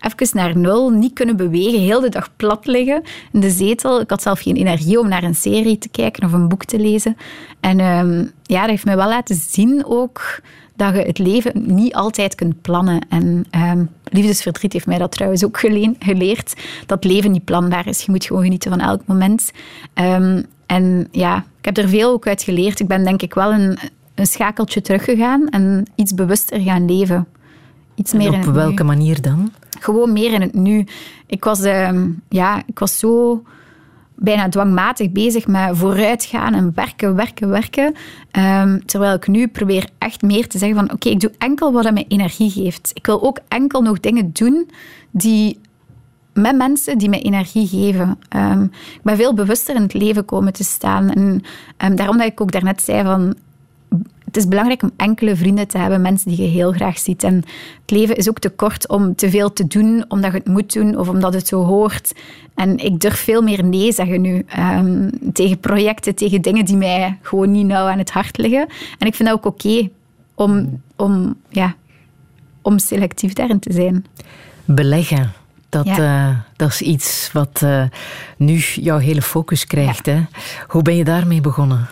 Even naar nul, niet kunnen bewegen, heel de dag plat liggen in de zetel. Ik had zelf geen energie om naar een serie te kijken of een boek te lezen. En ehm, ja, dat heeft mij wel laten zien ook dat je het leven niet altijd kunt plannen. En ehm, liefdesverdriet heeft mij dat trouwens ook geleen- geleerd. Dat leven niet planbaar is. Je moet gewoon genieten van elk moment. Ehm, en ja, ik heb er veel ook uit geleerd. Ik ben denk ik wel een, een schakeltje teruggegaan en iets bewuster gaan leven. Iets meer
En op
nu
welke manier dan?
gewoon meer in het nu. Ik was, ehm, ja, ik was zo bijna dwangmatig bezig met vooruitgaan en werken, werken, werken. Ehm, terwijl ik nu probeer echt meer te zeggen van oké, ik doe enkel wat mij energie geeft. Ik wil ook enkel nog dingen doen die met mensen die mij energie geven. Ehm, ik ben veel bewuster in het leven komen te staan. En ehm, daarom dat ik ook daarnet zei van het is belangrijk om enkele vrienden te hebben, mensen die je heel graag ziet. En het leven is ook te kort om te veel te doen, omdat je het moet doen of omdat het zo hoort. En ik durf veel meer nee zeggen nu ehm, tegen projecten, tegen dingen die mij gewoon niet nauw aan het hart liggen. En ik vind dat ook oké om, om, ja, om selectief daarin te zijn.
Beleggen. Dat,
Ja.
eh, dat is iets wat eh, nu jouw hele focus krijgt. Hè? Hoe ben je daarmee begonnen?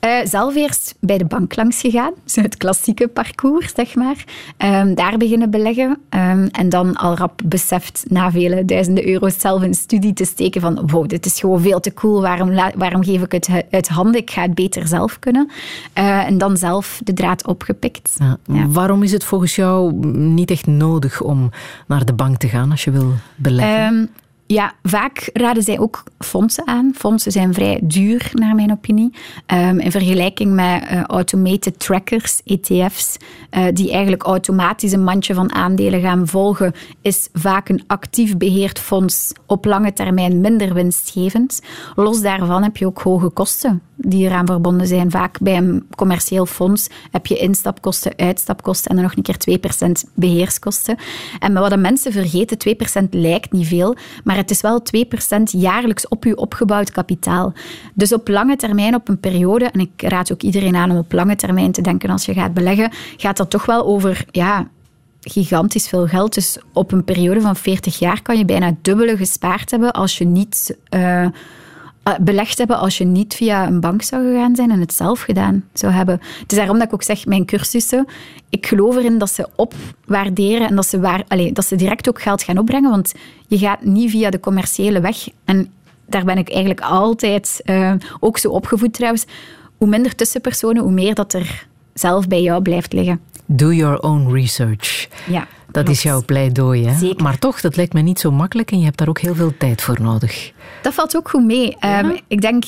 Eh, zelf eerst bij de bank langs gegaan, het klassieke parcours, zeg maar. Ehm, daar beginnen beleggen. Ehm, en dan al rap beseft, na vele duizenden euro's zelf in studie te steken van wow, dit is gewoon veel te cool, waarom, waarom geef ik het uit handen? Ik ga het beter zelf kunnen. Eh, en dan zelf de draad opgepikt.
Ja.
Ja.
Waarom is het volgens jou niet echt nodig om naar de bank te gaan als je wil beleggen?
Ehm, Ja, vaak raden zij ook fondsen aan. Fondsen zijn vrij duur, naar mijn opinie. Um, in vergelijking met uh, automated trackers, ETF's, uh, die eigenlijk automatisch een mandje van aandelen gaan volgen, is vaak een actief beheerd fonds op lange termijn minder winstgevend. Los daarvan heb je ook hoge kosten die eraan verbonden zijn. Vaak bij een commercieel fonds heb je instapkosten, uitstapkosten en dan nog een keer 2% beheerskosten. En wat de mensen vergeten, 2% lijkt niet veel, maar het is wel 2% jaarlijks op je opgebouwd kapitaal. Dus op lange termijn, op een periode, en ik raad ook iedereen aan om op lange termijn te denken als je gaat beleggen, gaat dat toch wel over ja, gigantisch veel geld. Dus op een periode van 40 jaar kan je bijna dubbele gespaard hebben als je niet... Uh, belegd hebben als je niet via een bank zou gegaan zijn en het zelf gedaan zou hebben. Het is daarom dat ik ook zeg, mijn cursussen, ik geloof erin dat ze opwaarderen en dat ze, waar, allez, dat ze direct ook geld gaan opbrengen, want je gaat niet via de commerciële weg. En daar ben ik eigenlijk altijd uh, ook zo opgevoed trouwens. Hoe minder tussenpersonen, hoe meer dat er zelf bij jou blijft liggen.
Do your own research.
Ja.
Dat is jouw pleidooi, hè?
Zeker.
Maar toch, dat lijkt me niet zo makkelijk en je hebt daar ook heel veel tijd voor nodig.
Dat valt ook goed mee. Ja. Um, ik denk,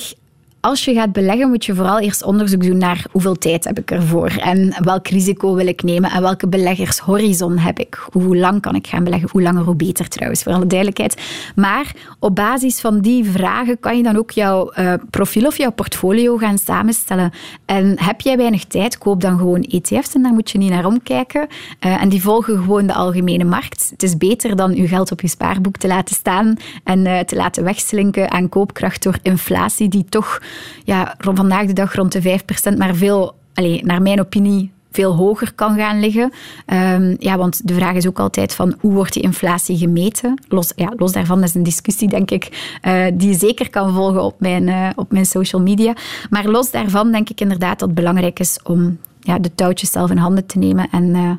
als je gaat beleggen, moet je vooral eerst onderzoek doen naar hoeveel tijd heb ik ervoor en welk risico wil ik nemen en welke beleggershorizon heb ik. Hoe lang kan ik gaan beleggen? Hoe langer, hoe beter trouwens, voor alle duidelijkheid. Maar op basis van die vragen kan je dan ook jouw uh, profiel of jouw portfolio gaan samenstellen. En heb jij weinig tijd, koop dan gewoon ETF's en daar moet je niet naar omkijken. Uh, en die volgen gewoon de algemene markt. Het is beter dan je geld op je spaarboek te laten staan en uh, te laten wegslinken aan koopkracht door inflatie die toch ja, vandaag de dag rond de 5%, maar veel, allez, naar mijn opinie, veel hoger kan gaan liggen. Um, ja, want de vraag is ook altijd van hoe wordt die inflatie gemeten? Los, ja, los daarvan is een discussie, denk ik, uh, die je zeker kan volgen op mijn, uh, op mijn social media. Maar los daarvan denk ik inderdaad dat het belangrijk is om ja, de touwtjes zelf in handen te nemen en, uh,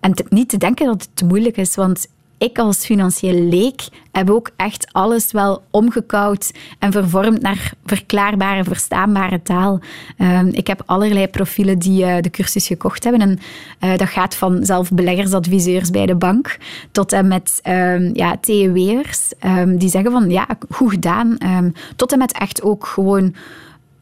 en niet te denken dat het te moeilijk is. Want ik als financieel leek heb ook echt alles wel omgekouwd en vervormd naar verklaarbare, verstaanbare taal. Uh, ik heb allerlei profielen die uh, de cursus gekocht hebben. En uh, dat gaat van zelf beleggersadviseurs bij de bank tot en met um, ja, TEW'ers um, die zeggen van ja, goed gedaan. Tot en met echt ook gewoon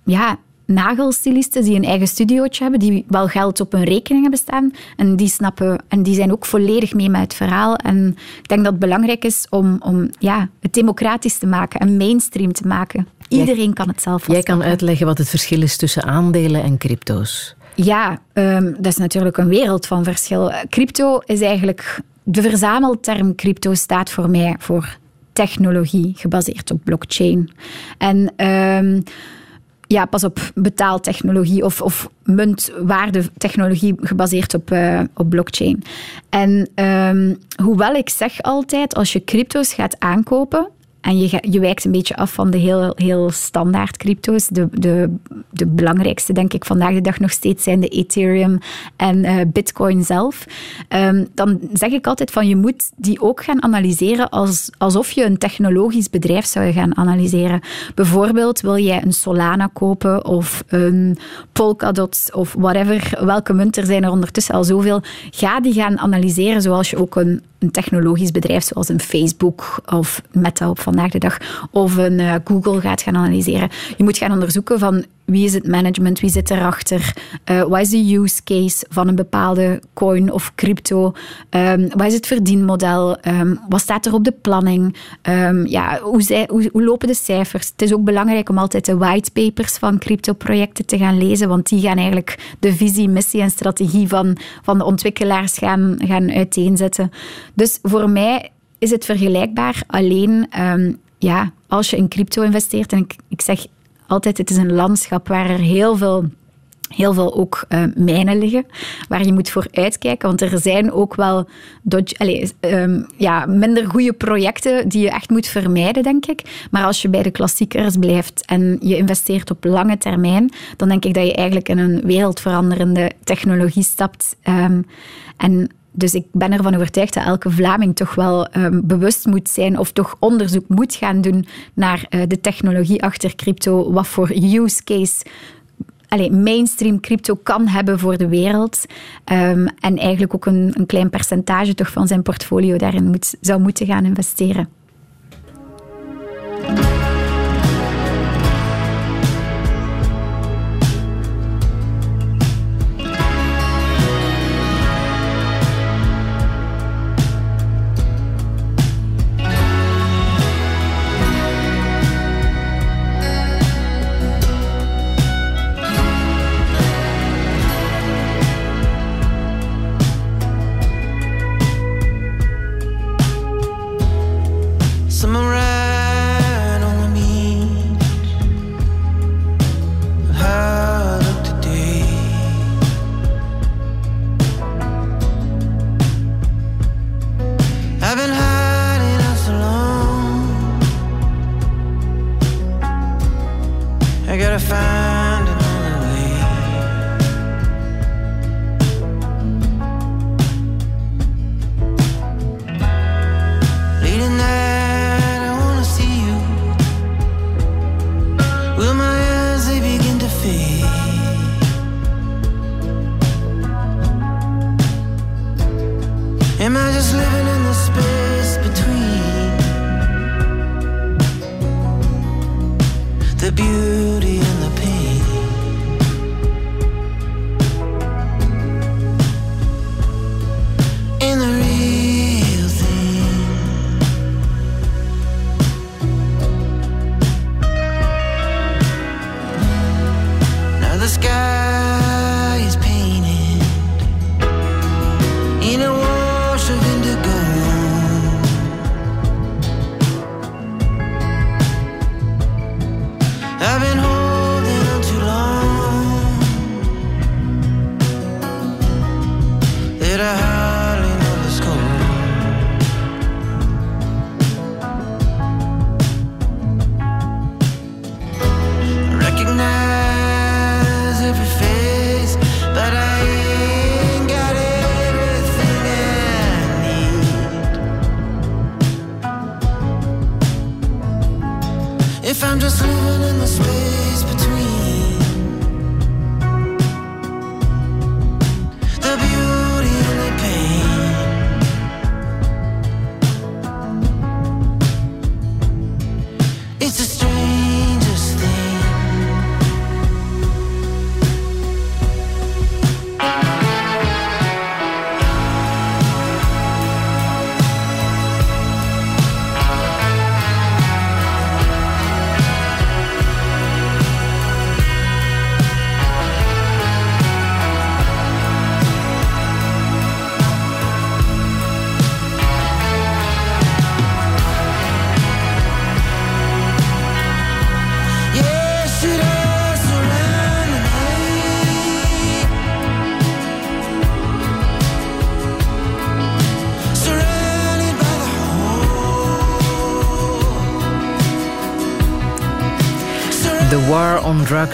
ja, nagelstilisten die een eigen studiootje hebben, die wel geld op hun rekening hebben staan. En die snappen en die zijn ook volledig mee met het verhaal. En ik denk dat het belangrijk is om, om ja, het democratisch te maken en mainstream te maken. Iedereen jij, kan het zelf
Jij kan uitleggen wat het verschil is tussen aandelen en crypto's.
Ja, um, dat is natuurlijk een wereld van verschil. Crypto is eigenlijk... De verzamelterm crypto staat voor mij voor technologie gebaseerd op blockchain. En... Um, ja, pas op betaaltechnologie of, of muntwaardetechnologie gebaseerd op, uh, op blockchain. En um, hoewel ik zeg altijd, als je crypto's gaat aankopen, en je, je wijkt een beetje af van de heel, heel standaard crypto's. De, de, de belangrijkste, denk ik, vandaag de dag nog steeds zijn de Ethereum en uh, Bitcoin zelf. Um, dan zeg ik altijd van je moet die ook gaan analyseren als, alsof je een technologisch bedrijf zou gaan analyseren. Bijvoorbeeld wil jij een Solana kopen of een Polkadot of whatever. Welke munt, er zijn er ondertussen al zoveel. Ga die gaan analyseren zoals je ook een een technologisch bedrijf zoals een Facebook of Meta op vandaag de dag of een uh, Google gaat gaan analyseren. Je moet gaan onderzoeken van wie is het management, wie zit erachter, uh, wat is de use case van een bepaalde coin of crypto, um, wat is het verdienmodel, um, wat staat er op de planning, um, ja, hoe, hoe, hoe, lopen de cijfers. Het is ook belangrijk om altijd de whitepapers van crypto-projecten te gaan lezen, want die gaan eigenlijk de visie, missie en strategie van, van de ontwikkelaars gaan, gaan uiteenzetten. Dus voor mij is het vergelijkbaar, alleen ja, als je in crypto investeert, en ik, zeg altijd, het is een landschap waar er heel veel heel veel ook uh, mijnen liggen, waar je moet voor uitkijken. Want er zijn ook wel dodge, allez, um, ja, minder goede projecten die je echt moet vermijden, denk ik. Maar als je bij de klassiekers blijft en je investeert op lange termijn, dan denk ik dat je eigenlijk in een wereldveranderende technologie stapt. Um, en dus ik ben ervan overtuigd dat elke Vlaming toch wel um, bewust moet zijn of toch onderzoek moet gaan doen naar uh, de technologie achter crypto. Wat voor use case Allee, mainstream crypto kan hebben voor de wereld. Um, en eigenlijk ook een, een, klein percentage toch van zijn portfolio daarin moet, zou moeten gaan investeren.
Did I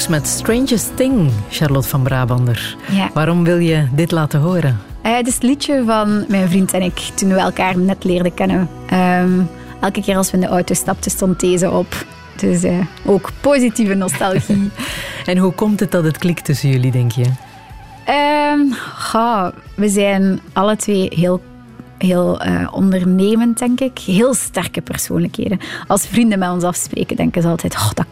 Met Strangest Thing, Charlotte van Brabander.
Ja.
Waarom wil je dit laten horen?
Eh, het is het liedje van mijn vriend en ik toen we elkaar net leerden kennen. Ehm, elke keer als we in de auto stapten, stond deze op. Dus eh, ook positieve nostalgie. <laughs>
En hoe komt het dat het klikt tussen jullie, denk je?
Goh, we zijn alle twee heel, heel eh, ondernemend, denk ik. Heel sterke persoonlijkheden. Als vrienden met ons afspreken, denken ze altijd... Oh, dat,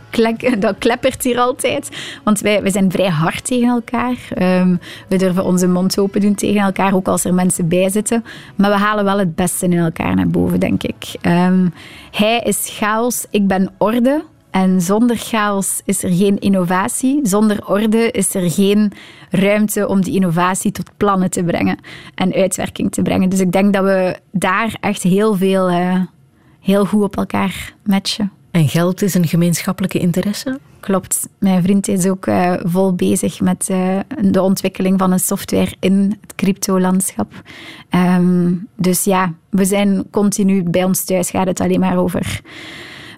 dat kleppert hier altijd. Want wij, wij zijn vrij hard tegen elkaar. Ehm, we durven onze mond open doen tegen elkaar, ook als er mensen bij zitten. Maar we halen wel het beste in elkaar naar boven, denk ik. Ehm, hij is chaos, ik ben orde. En zonder chaos is er geen innovatie. Zonder orde is er geen ruimte om die innovatie tot plannen te brengen en uitwerking te brengen. Dus ik denk dat we daar echt heel veel, eh, heel goed op elkaar matchen.
En geld is een gemeenschappelijke interesse?
Klopt. Mijn vriend is ook eh, vol bezig met eh, de ontwikkeling van een software in het crypto-landschap. Ehm, dus ja, we zijn continu bij ons thuis gaat het alleen maar over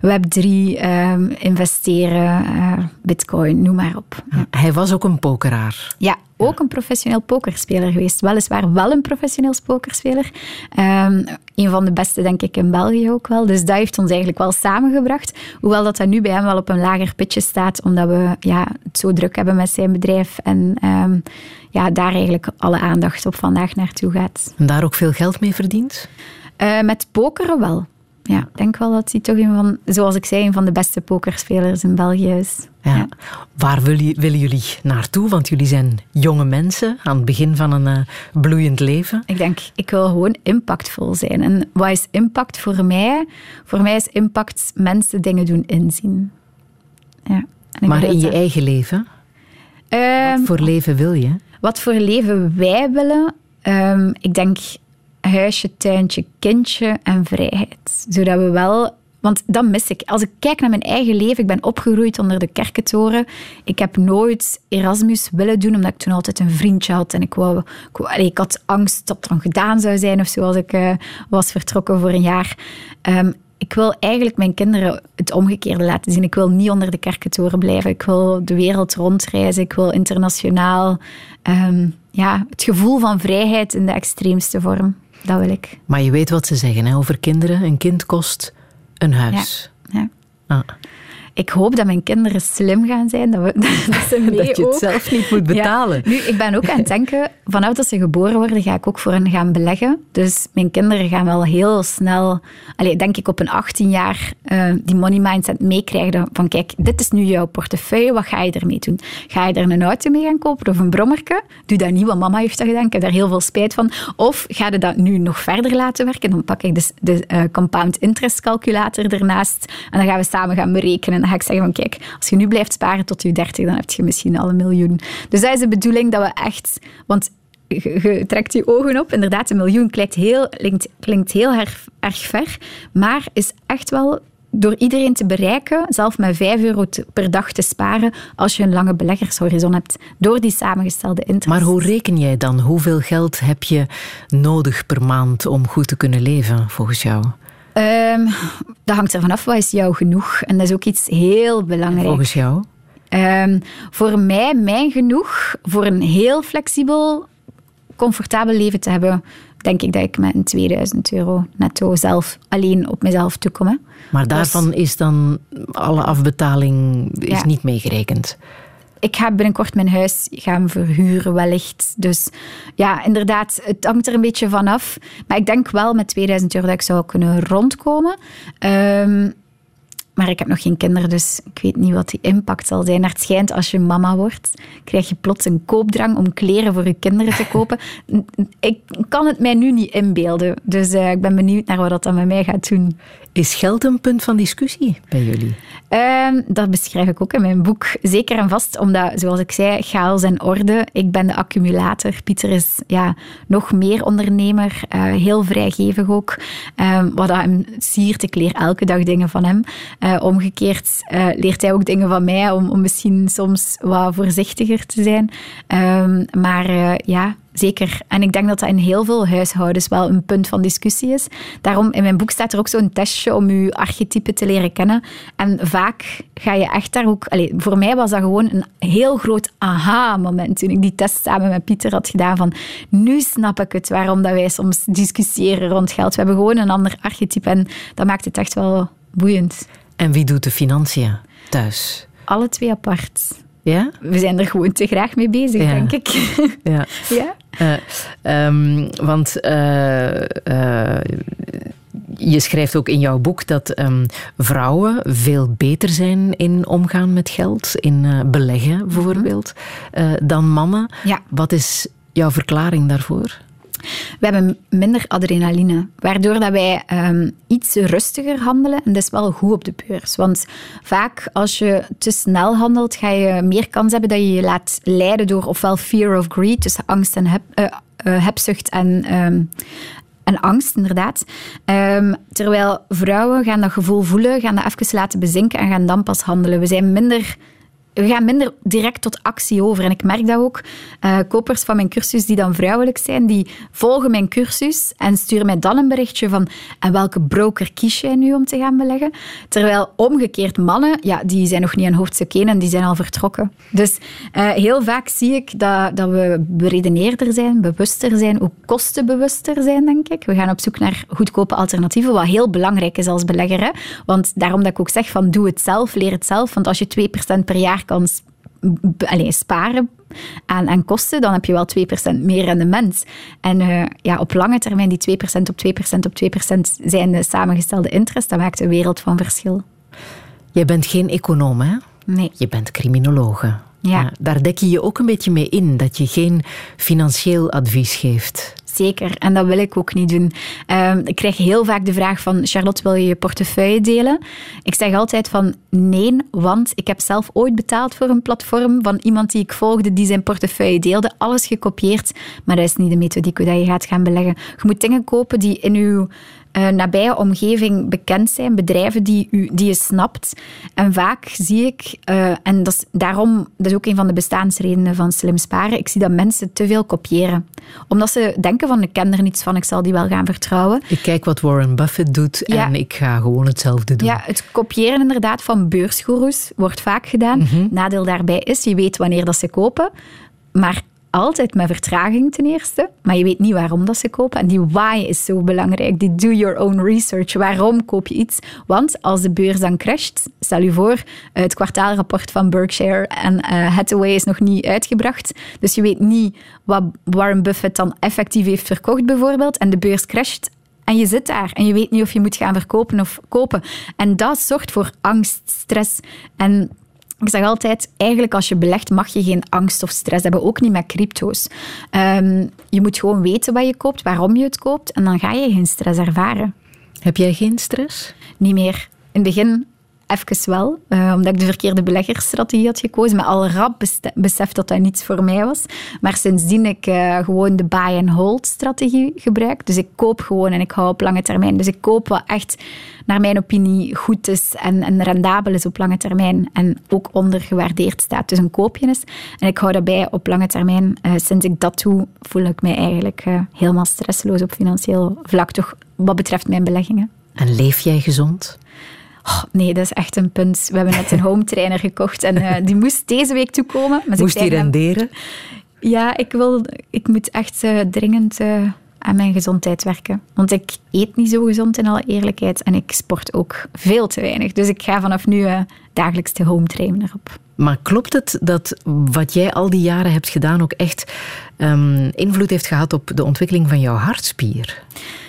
Web3, ehm, investeren, eh, bitcoin, noem maar op.
Hij was ook een pokeraar.
Ja, ook een professioneel pokerspeler geweest. Weliswaar wel een professioneel pokerspeler. Ehm, een van de beste, denk ik, in België ook wel. Dus dat heeft ons eigenlijk wel samengebracht. Hoewel dat dat nu bij hem wel op een lager pitje staat, omdat we ja, het zo druk hebben met zijn bedrijf. En ehm, ja, daar eigenlijk alle aandacht op vandaag naartoe gaat.
En daar ook veel geld mee verdient?
Eh, met pokeren wel. Ja, ik denk wel dat hij toch een van, zoals ik zei, een van de beste pokerspelers in België is.
Ja. Waar willen, willen jullie naartoe? Want jullie zijn jonge mensen aan het begin van een eh, bloeiend leven.
Ik denk, ik wil gewoon impactvol zijn. En wat is impact voor mij? Voor mij is impact mensen dingen doen inzien. Ja.
Maar in je
dat-
eigen leven?
Ehm,
Wat voor leven wil je?
Wat voor leven wij willen? Ehm, ik denk huisje, tuintje, kindje en vrijheid. Zodat we wel... Want dat mis ik. Als ik kijk naar mijn eigen leven, ik ben opgegroeid onder de kerkentoren. Ik heb nooit Erasmus willen doen, omdat ik toen altijd een vriendje had. En ik, wou, ik, had angst dat het dan gedaan zou zijn of zo, als ik eh, was vertrokken voor een jaar. Ehm, ik wil eigenlijk mijn kinderen het omgekeerde laten zien. Ik wil niet onder de kerkentoren blijven. Ik wil de wereld rondreizen. Ik wil internationaal. ehm, ja, het gevoel van vrijheid in de extreemste vorm. Dat wil ik.
Maar je weet wat ze zeggen hè, over kinderen. Een kind kost een huis.
Ja.
Ah.
Ik hoop dat mijn kinderen slim gaan zijn. Dat, we, <laughs> dat ze mee
Dat je het
ook-
zelf niet moet betalen.
Ja. Nu, ik ben ook aan het denken, vanaf dat ze geboren worden, ga ik ook voor hen gaan beleggen. Dus mijn kinderen gaan wel heel snel, allee, denk ik op een 18 jaar, eh, die money mindset meekrijgen. Van kijk, dit is nu jouw portefeuille, wat ga je ermee doen? Ga je er een auto mee gaan kopen of een brommerke? Doe dat niet, want mama heeft dat gedaan. Ik heb daar heel veel spijt van. Of ga je dat nu nog verder laten werken? Dan pak ik dus de eh, compound interest calculator ernaast en dan gaan we samen gaan berekenen. Dan ga ik zeggen van kijk, als je nu blijft sparen tot je 30, dan heb je misschien al een miljoen. Dus dat is de bedoeling dat we echt... Want je, trekt je ogen op. Inderdaad, een miljoen klinkt heel, klinkt, heel erg, ver, maar is echt wel door iedereen te bereiken, zelf met 5 euro per dag te sparen, als je een lange beleggershorizon hebt, door die samengestelde interest.
Maar hoe reken jij dan? Hoeveel geld heb je nodig per maand om goed te kunnen leven, volgens jou?
Ehm, dat hangt ervan af, wat is jou genoeg? En dat is ook iets heel belangrijks.
Volgens jou?
Ehm, voor mij, mijn genoeg, voor een heel flexibel, comfortabel leven te hebben, denk ik dat ik met een 2000 euro netto zelf alleen op mezelf toekom. hè.
Maar daarvan is dan alle afbetaling is
Ja.
niet meegerekend.
Ik ga binnenkort mijn huis gaan verhuren, wellicht. Dus ja, inderdaad, het hangt er een beetje van af. Maar ik denk wel met 2000 euro dat ik zou kunnen rondkomen. Ehm, maar ik heb nog geen kinderen, dus ik weet niet wat die impact zal zijn. Naar het schijnt, als je mama wordt, krijg je plots een koopdrang om kleren voor je kinderen te kopen. <laughs> Ik kan het mij nu niet inbeelden. Dus eh, ik ben benieuwd naar wat dat dan met mij gaat doen.
Is geld een punt van discussie bij jullie?
Ehm, dat beschrijf ik ook in mijn boek. Zeker en vast, omdat, zoals ik zei, chaos en orde. Ik ben de accumulator. Pieter is ja, nog meer ondernemer, eh, heel vrijgevig ook. Ehm, wat dat hem siert, ik leer elke dag dingen van hem. Eh, omgekeerd eh, leert hij ook dingen van mij om, om misschien soms wat voorzichtiger te zijn. Ehm, maar eh, ja, Zeker. En ik denk dat dat in heel veel huishoudens wel een punt van discussie is. Daarom, in mijn boek staat er ook zo'n testje om je archetype te leren kennen. En vaak ga je echt daar ook... Allee, voor mij was dat gewoon een heel groot aha-moment toen ik die test samen met Pieter had gedaan van nu snap ik het, waarom dat wij soms discussiëren rond geld. We hebben gewoon een ander archetype en dat maakt het echt wel boeiend.
En wie doet de financiën thuis?
Alle twee apart.
Ja?
We zijn er gewoon te graag mee bezig,
Ja.
denk ik. <laughs>
Ja.
ja?
Eh, ehm, want eh, eh, je schrijft ook in jouw boek dat ehm, vrouwen veel beter zijn in omgaan met geld, in beleggen bijvoorbeeld, eh, dan mannen.
Ja.
Wat is jouw verklaring daarvoor?
We hebben minder adrenaline, waardoor dat wij ehm, iets rustiger handelen. En dat is wel goed op de beurs. Want vaak als je te snel handelt, ga je meer kans hebben dat je je laat leiden door ofwel fear of greed, dus angst en eh, eh, hebzucht en, ehm, en angst, inderdaad. Ehm, terwijl vrouwen gaan dat gevoel voelen, gaan dat even laten bezinken en gaan dan pas handelen. We zijn minder we gaan minder direct tot actie over. En ik merk dat ook. Eh, kopers van mijn cursus die dan vrouwelijk zijn, die volgen mijn cursus en sturen mij dan een berichtje van en welke broker kies jij nu om te gaan beleggen? Terwijl omgekeerd mannen, ja, die zijn nog niet aan hoofdstuk 1 en die zijn al vertrokken. Dus eh, heel vaak zie ik dat, dat we beredeneerder zijn, bewuster zijn, ook kostenbewuster zijn, denk ik. We gaan op zoek naar goedkope alternatieven, wat heel belangrijk is als belegger. Hè? Want daarom dat ik ook zeg van doe het zelf, leer het zelf. Want als je 2% per jaar kan s- b- allee, sparen aan, aan kosten, dan heb je wel 2% meer rendement. En eh, ja, op lange termijn die 2% op 2% op 2% zijn de samengestelde interest, dat maakt een wereld van verschil.
Jij bent geen econoom, hè?
Nee.
Je bent criminologe.
Ja.
daar dek je je ook een beetje mee in, dat je geen financieel advies geeft.
Zeker, en dat wil ik ook niet doen. Ehm, ik krijg heel vaak de vraag van, Charlotte, wil je je portefeuille delen? Ik zeg altijd van, nee, want ik heb zelf ooit betaald voor een platform van iemand die ik volgde, die zijn portefeuille deelde. Alles gekopieerd, maar dat is niet de methodiek hoe je gaat gaan beleggen. Je moet dingen kopen die in uw eh, nabije omgeving bekend zijn, bedrijven die, u, die je snapt. En vaak zie ik, eh, en dat is daarom, dat is ook een van de bestaansredenen van slim sparen, ik zie dat mensen te veel kopiëren. Omdat ze denken van, ik ken er niets van, ik zal die wel gaan vertrouwen.
Ik kijk wat Warren Buffett doet
Ja.
en ik ga gewoon hetzelfde doen.
Ja, het kopiëren inderdaad van beursgoeroes wordt vaak gedaan. Nadeel daarbij is, je weet wanneer dat ze kopen, maar altijd met vertraging ten eerste, maar je weet niet waarom dat ze kopen. En die why is zo belangrijk. Die do your own research. Waarom koop je iets? Want als de beurs dan crasht, stel je voor, het kwartaalrapport van Berkshire en uh, Hathaway is nog niet uitgebracht. Dus je weet niet wat Warren Buffett dan effectief heeft verkocht bijvoorbeeld. En de beurs crasht en je zit daar en je weet niet of je moet gaan verkopen of kopen. En dat zorgt voor angst, stress. En ik zeg altijd, eigenlijk als je belegt mag je geen angst of stress hebben, ook niet met crypto's. Um, je moet gewoon weten wat je koopt, waarom je het koopt en dan ga je geen stress ervaren.
Heb jij geen stress?
Niet meer. In het begin even wel, uh, omdat ik de verkeerde beleggersstrategie had gekozen, maar al rap besef dat dat niets voor mij was. Maar sindsdien ik uh, gewoon de buy-and-hold strategie gebruik. Dus ik koop gewoon en ik hou op lange termijn. Dus ik koop wat echt, naar mijn opinie, goed is en, en rendabel is op lange termijn en ook ondergewaardeerd staat. Dus een koopje is. En ik hou daarbij op lange termijn. Uh, sinds ik dat doe, voel ik mij eigenlijk helemaal stressloos op financieel vlak, toch wat betreft mijn beleggingen.
En leef jij gezond?
Oh, nee, dat is echt een punt. We hebben net een home trainer gekocht en uh, die moest deze week toekomen.
Maar moest die renderen?
Ja, ik, wil, ik moet echt uh, dringend uh, aan mijn gezondheid werken. Want ik eet niet zo gezond in alle eerlijkheid en ik sport ook veel te weinig. Dus ik ga vanaf nu dagelijks de home trainer op.
Maar klopt het dat wat jij al die jaren hebt gedaan ook echt um, invloed heeft gehad op de ontwikkeling van jouw hartspier?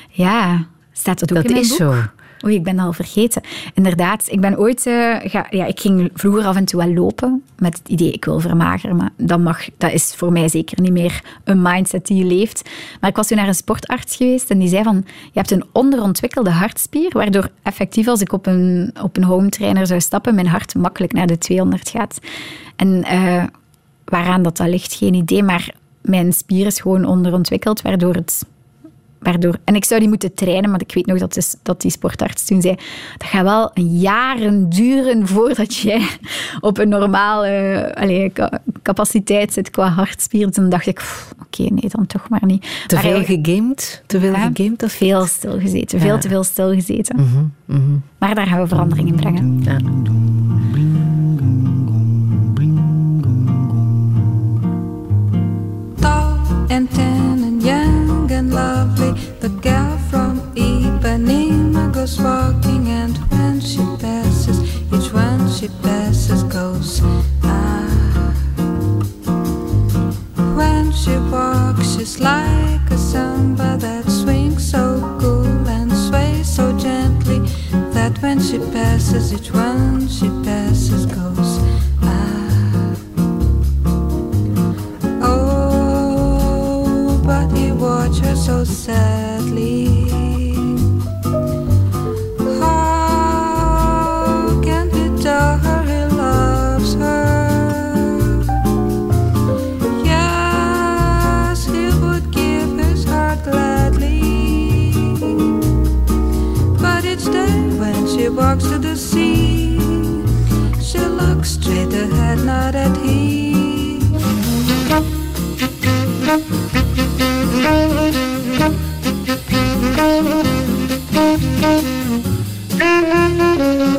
Ja, staat dat ook
dat
in mijn
is
boek?
zo.
Oei, ik ben al vergeten. Inderdaad, ik ben ooit... Ga, ja, ik ging vroeger af en toe wel lopen met het idee, ik wil vermageren. Maar dat, mag, dat is voor mij zeker niet meer een mindset die je leeft. Maar ik was toen naar een sportarts geweest en die zei van, je hebt een onderontwikkelde hartspier, waardoor effectief als ik op een, op een home trainer zou stappen, mijn hart makkelijk naar de 200 gaat. En uh, waaraan dat, dat ligt, geen idee. Maar mijn spier is gewoon onderontwikkeld, waardoor het Waardoor, en ik zou die moeten trainen, maar ik weet nog dat, is, dat die sportarts toen zei, dat gaat wel jaren duren voordat jij op een normale allez, capaciteit zit qua hartspier. Toen dacht ik, oké, okay, nee, dan toch maar niet.
Te
maar
veel
hij,
gegamed? Te veel
ja,
gegamed? Dat
veel stilgezeten, veel
Ja.
te veel stilgezeten.
Mhm, mhm.
Maar daar gaan we verandering in brengen.
Ja.
and lovely. The girl from Ipanema goes walking, and when she passes, each one she passes goes. Ah. When she walks, she's like a samba that swings so cool and sways so gently that when she passes, each one she passes goes. He watched her so sadly. How can he tell her he loves her? Yes, he would give his heart gladly. But each day when she walks to the sea, she looks straight ahead, not at him. Thank you.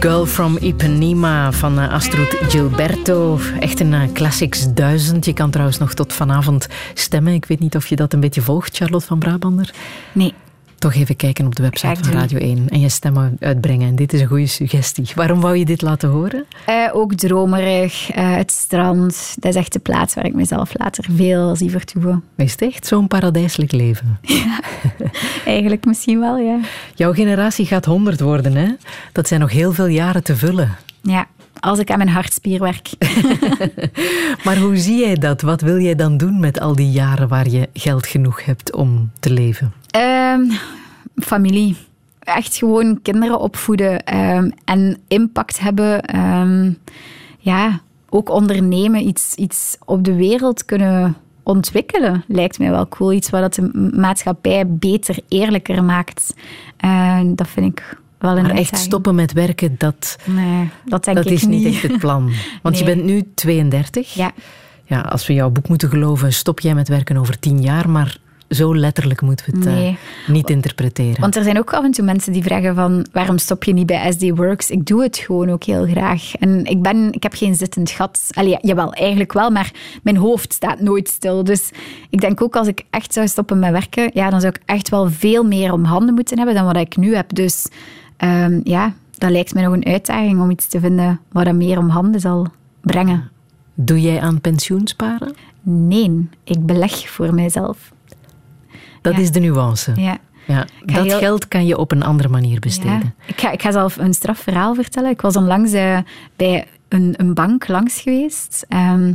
Girl from Ipanema van eh, Astrid Gilberto. Echt een eh, Classics 1000. Je kan trouwens nog tot vanavond stemmen. Ik weet niet of je dat een beetje volgt, Charlotte van Brabander.
Nee.
Toch even kijken op de website van. Radio 1 en je stem uitbrengen. En dit is een goede suggestie. Waarom wou je dit laten horen?
Eh, ook dromerig, eh, het strand. Dat is echt de plaats waar ik mezelf later veel zie vertoeven.
Is het echt zo'n paradijselijk leven? <laughs>
Eigenlijk misschien wel, ja.
Jouw generatie gaat 100 worden, hè? Dat zijn nog heel veel jaren te vullen.
Ja, als ik aan mijn hartspier werk. <laughs>
Maar hoe zie jij dat? Wat wil jij dan doen met al die jaren waar je geld genoeg hebt om te leven?
Ehm, familie. Echt gewoon kinderen opvoeden ehm, en impact hebben. Ehm, ja, ook ondernemen, iets, iets op de wereld kunnen ontwikkelen, lijkt mij wel cool. Iets wat dat de ma- maatschappij beter, eerlijker maakt. Dat vind ik wel een
Maar echt stoppen met werken, dat,
Nee, dat denk
dat
ik
is niet echt het plan. <laughs> Want je bent nu 32.
Ja,
Ja, als we jouw boek moeten geloven, stop jij met werken over 10 jaar. Maar zo letterlijk moeten we het eh, niet interpreteren.
Want er zijn ook af en toe mensen die vragen van waarom stop je niet bij SD Works? Ik doe het gewoon ook heel graag. En ik, ben, ik heb geen zittend gat. Allee, ja, jawel, eigenlijk wel, maar mijn hoofd staat nooit stil. Dus ik denk ook als ik echt zou stoppen met werken, ja, dan zou ik echt wel veel meer om handen moeten hebben dan wat ik nu heb. Dus ehm, ja, dat lijkt mij nog een uitdaging om iets te vinden wat dat meer om handen zal brengen.
Doe jij aan pensioensparen?
Nee, ik beleg voor mijzelf.
Dat
Ja.
is de nuance.
Ja.
Ja, dat
heel-
geld kan je op een andere manier besteden.
Ja. Ik, ga, ik ga zelf een strafverhaal vertellen. Ik was onlangs eh, bij een, een bank langs geweest. Ehm,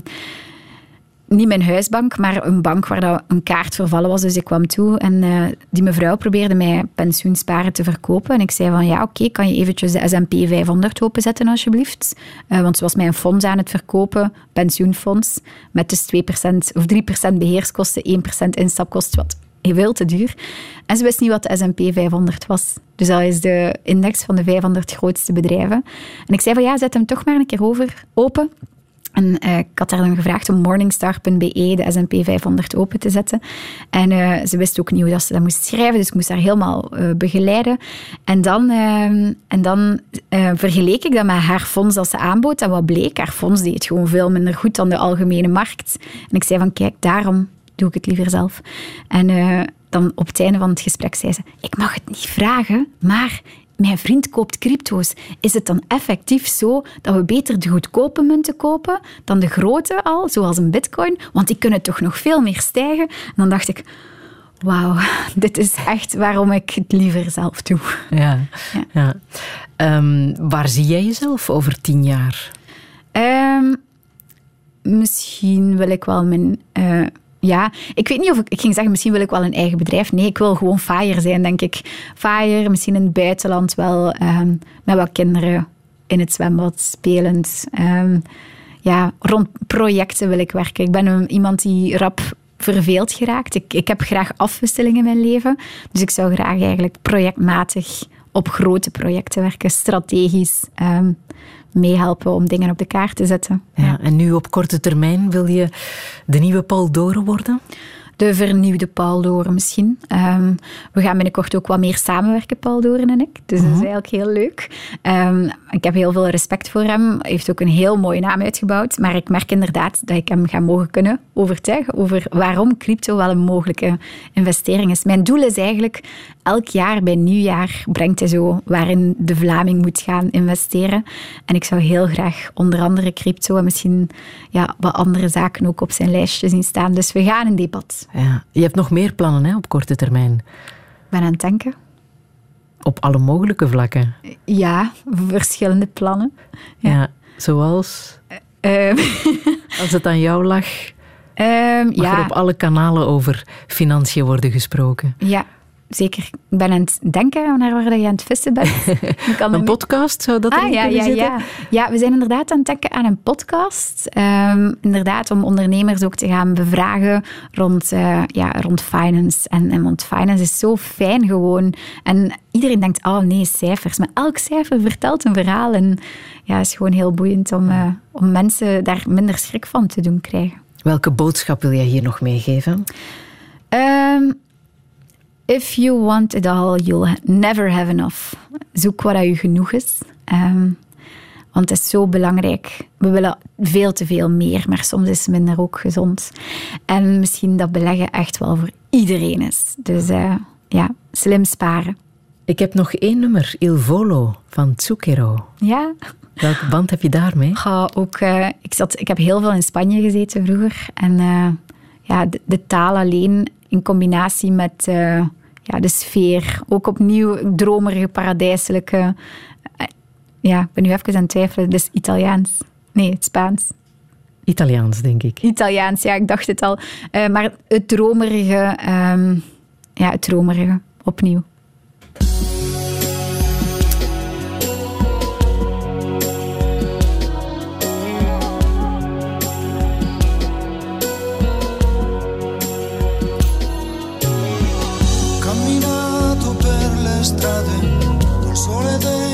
niet mijn huisbank, maar een bank waar dat een kaart vervallen was. Dus ik kwam toe en eh, die mevrouw probeerde mij pensioensparen te verkopen. En ik zei van, ja, oké, kan je eventjes de S&P 500 openzetten alsjeblieft? Eh, want ze was mij een fonds aan het verkopen, pensioenfonds, met dus 2% of 3% beheerskosten, 1% instapkosten, wat veel te duur. En ze wist niet wat de S&P 500 was. Dus dat is de index van de 500 grootste bedrijven. En ik zei van, ja, zet hem toch maar een keer over, open. En eh, ik had haar dan gevraagd om morningstar.be, de S&P 500, open te zetten. En eh, ze wist ook niet hoe dat ze dat moest schrijven, dus ik moest haar helemaal eh, begeleiden. En dan, eh, en dan vergeleek ik dat met haar fonds dat ze aanbood. En wat bleek? Haar fonds deed gewoon veel minder goed dan de algemene markt. En ik zei van, kijk, daarom doe ik het liever zelf. En eh, dan op het einde van het gesprek zei ze, ik mag het niet vragen, maar mijn vriend koopt crypto's. Is het dan effectief zo dat we beter de goedkope munten kopen dan de grote al, zoals een bitcoin? Want die kunnen toch nog veel meer stijgen? En dan dacht ik, wauw, <laughs> dit is echt waarom ik het liever zelf doe.
Ja.
Ja.
ja. Ehm, waar zie jij jezelf over tien jaar?
Ehm, misschien wil ik wel mijn... eh, ja, ik weet niet of ik... Ik ging zeggen, misschien wil ik wel een eigen bedrijf. Nee, ik wil gewoon fire zijn, denk ik. Fire, misschien in het buitenland wel. ehm, met wat kinderen in het zwembad spelend. Ehm, ja, rond projecten wil ik werken. Ik ben een, iemand die rap verveeld geraakt. Ik, ik heb graag afwisseling in mijn leven. Dus ik zou graag eigenlijk projectmatig op grote projecten werken. Strategisch ehm, meehelpen om dingen op de kaart te zetten.
Ja. En nu op korte termijn wil je de nieuwe Paul Doren worden?
De vernieuwde Paul Doren misschien. Ehm, we gaan binnenkort ook wat meer samenwerken, Paul Doren en ik. Dus dat is eigenlijk heel leuk. Ehm, ik heb heel veel respect voor hem. Hij heeft ook een heel mooie naam uitgebouwd. Maar ik merk inderdaad dat ik hem ga mogen kunnen overtuigen over waarom crypto wel een mogelijke investering is. Mijn doel is eigenlijk, elk jaar bij nieuwjaar brengt hij zo waarin de Vlaming moet gaan investeren. En ik zou heel graag onder andere crypto en misschien ja, wat andere zaken ook op zijn lijstje zien staan. Dus we gaan in debat.
Ja. Je hebt nog meer plannen hè, op korte termijn.
Ik ben aan het denken.
Op alle mogelijke vlakken.
Ja, verschillende plannen.
Ja. Zoals,
Ehm, <laughs>
als het aan jou lag,
ehm,
mag er
ja,
op alle kanalen over financiën worden gesproken.
ja, zeker. Ik ben aan het denken naar waar je aan het vissen bent. <laughs>
Een podcast, zou dat
Ah,
erin
ja,
kunnen
ja,
zitten?
ja. ja, we zijn inderdaad aan het denken aan een podcast. Ehm, inderdaad, om ondernemers ook te gaan bevragen rond, eh, ja, rond finance. En, en want finance is zo fijn gewoon. En iedereen denkt, oh nee, cijfers. Maar elk cijfer vertelt een verhaal. En ja, het is gewoon heel boeiend om, eh, om mensen daar minder schrik van te doen krijgen.
Welke boodschap wil jij hier nog meegeven?
Ehm, if you want it all, you'll never have enough. Zoek wat je genoeg is. Ehm, want het is zo belangrijk. We willen veel te veel meer, maar soms is minder ook gezond. En misschien dat beleggen echt wel voor iedereen is. Dus uh, ja, slim sparen.
Ik heb nog één nummer, Il Volo van Zucchero.
Ja.
Welke band heb je daarmee?
Ga ook, uh, ik, zat, ik heb heel veel in Spanje gezeten vroeger. En uh, ja, de, de, taal alleen in combinatie met ja, de sfeer. Ook opnieuw dromerige, paradijselijke ja, ik ben nu even aan het twijfelen. Dus Italiaans. Nee, het Spaans.
Italiaans, denk ik.
Italiaans, ja, ik dacht het al. Uh, maar het dromerige, um, ja, het dromerige, opnieuw.
contrade por
soledad.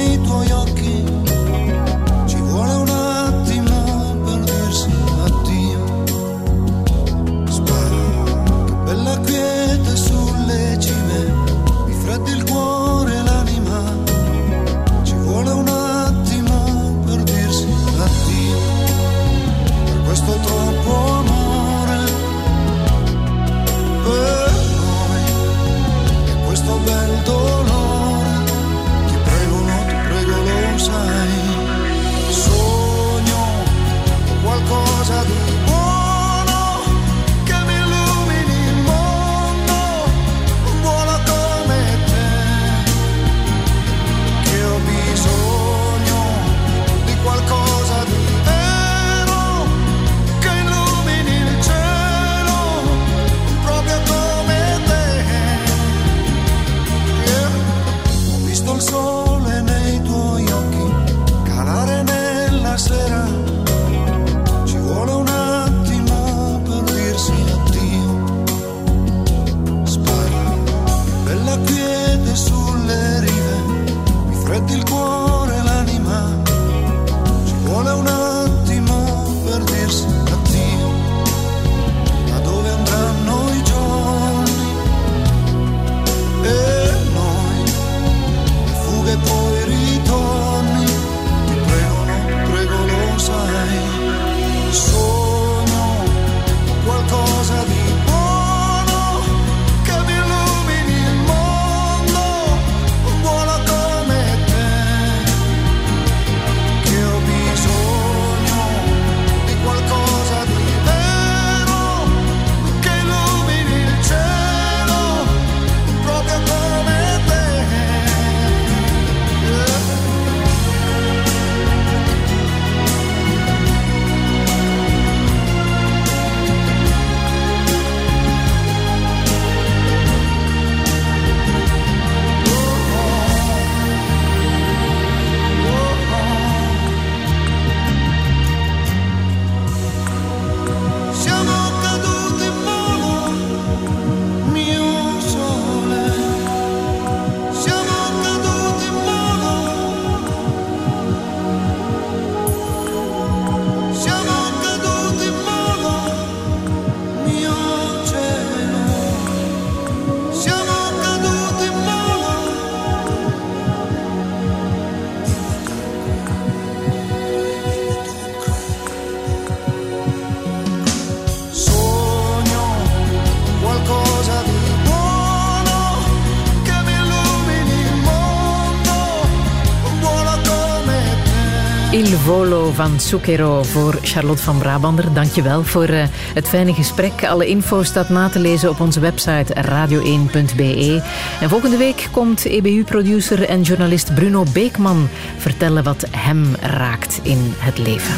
Volo van Zucchero voor Charlotte van Brabander. Dankjewel voor uh, het fijne gesprek. Alle info staat na te lezen op onze website radio1.be. En volgende week komt EBU-producer en journalist Bruno Beekman vertellen wat hem raakt in het leven.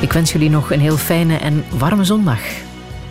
Ik wens jullie nog een heel fijne en warme zondag.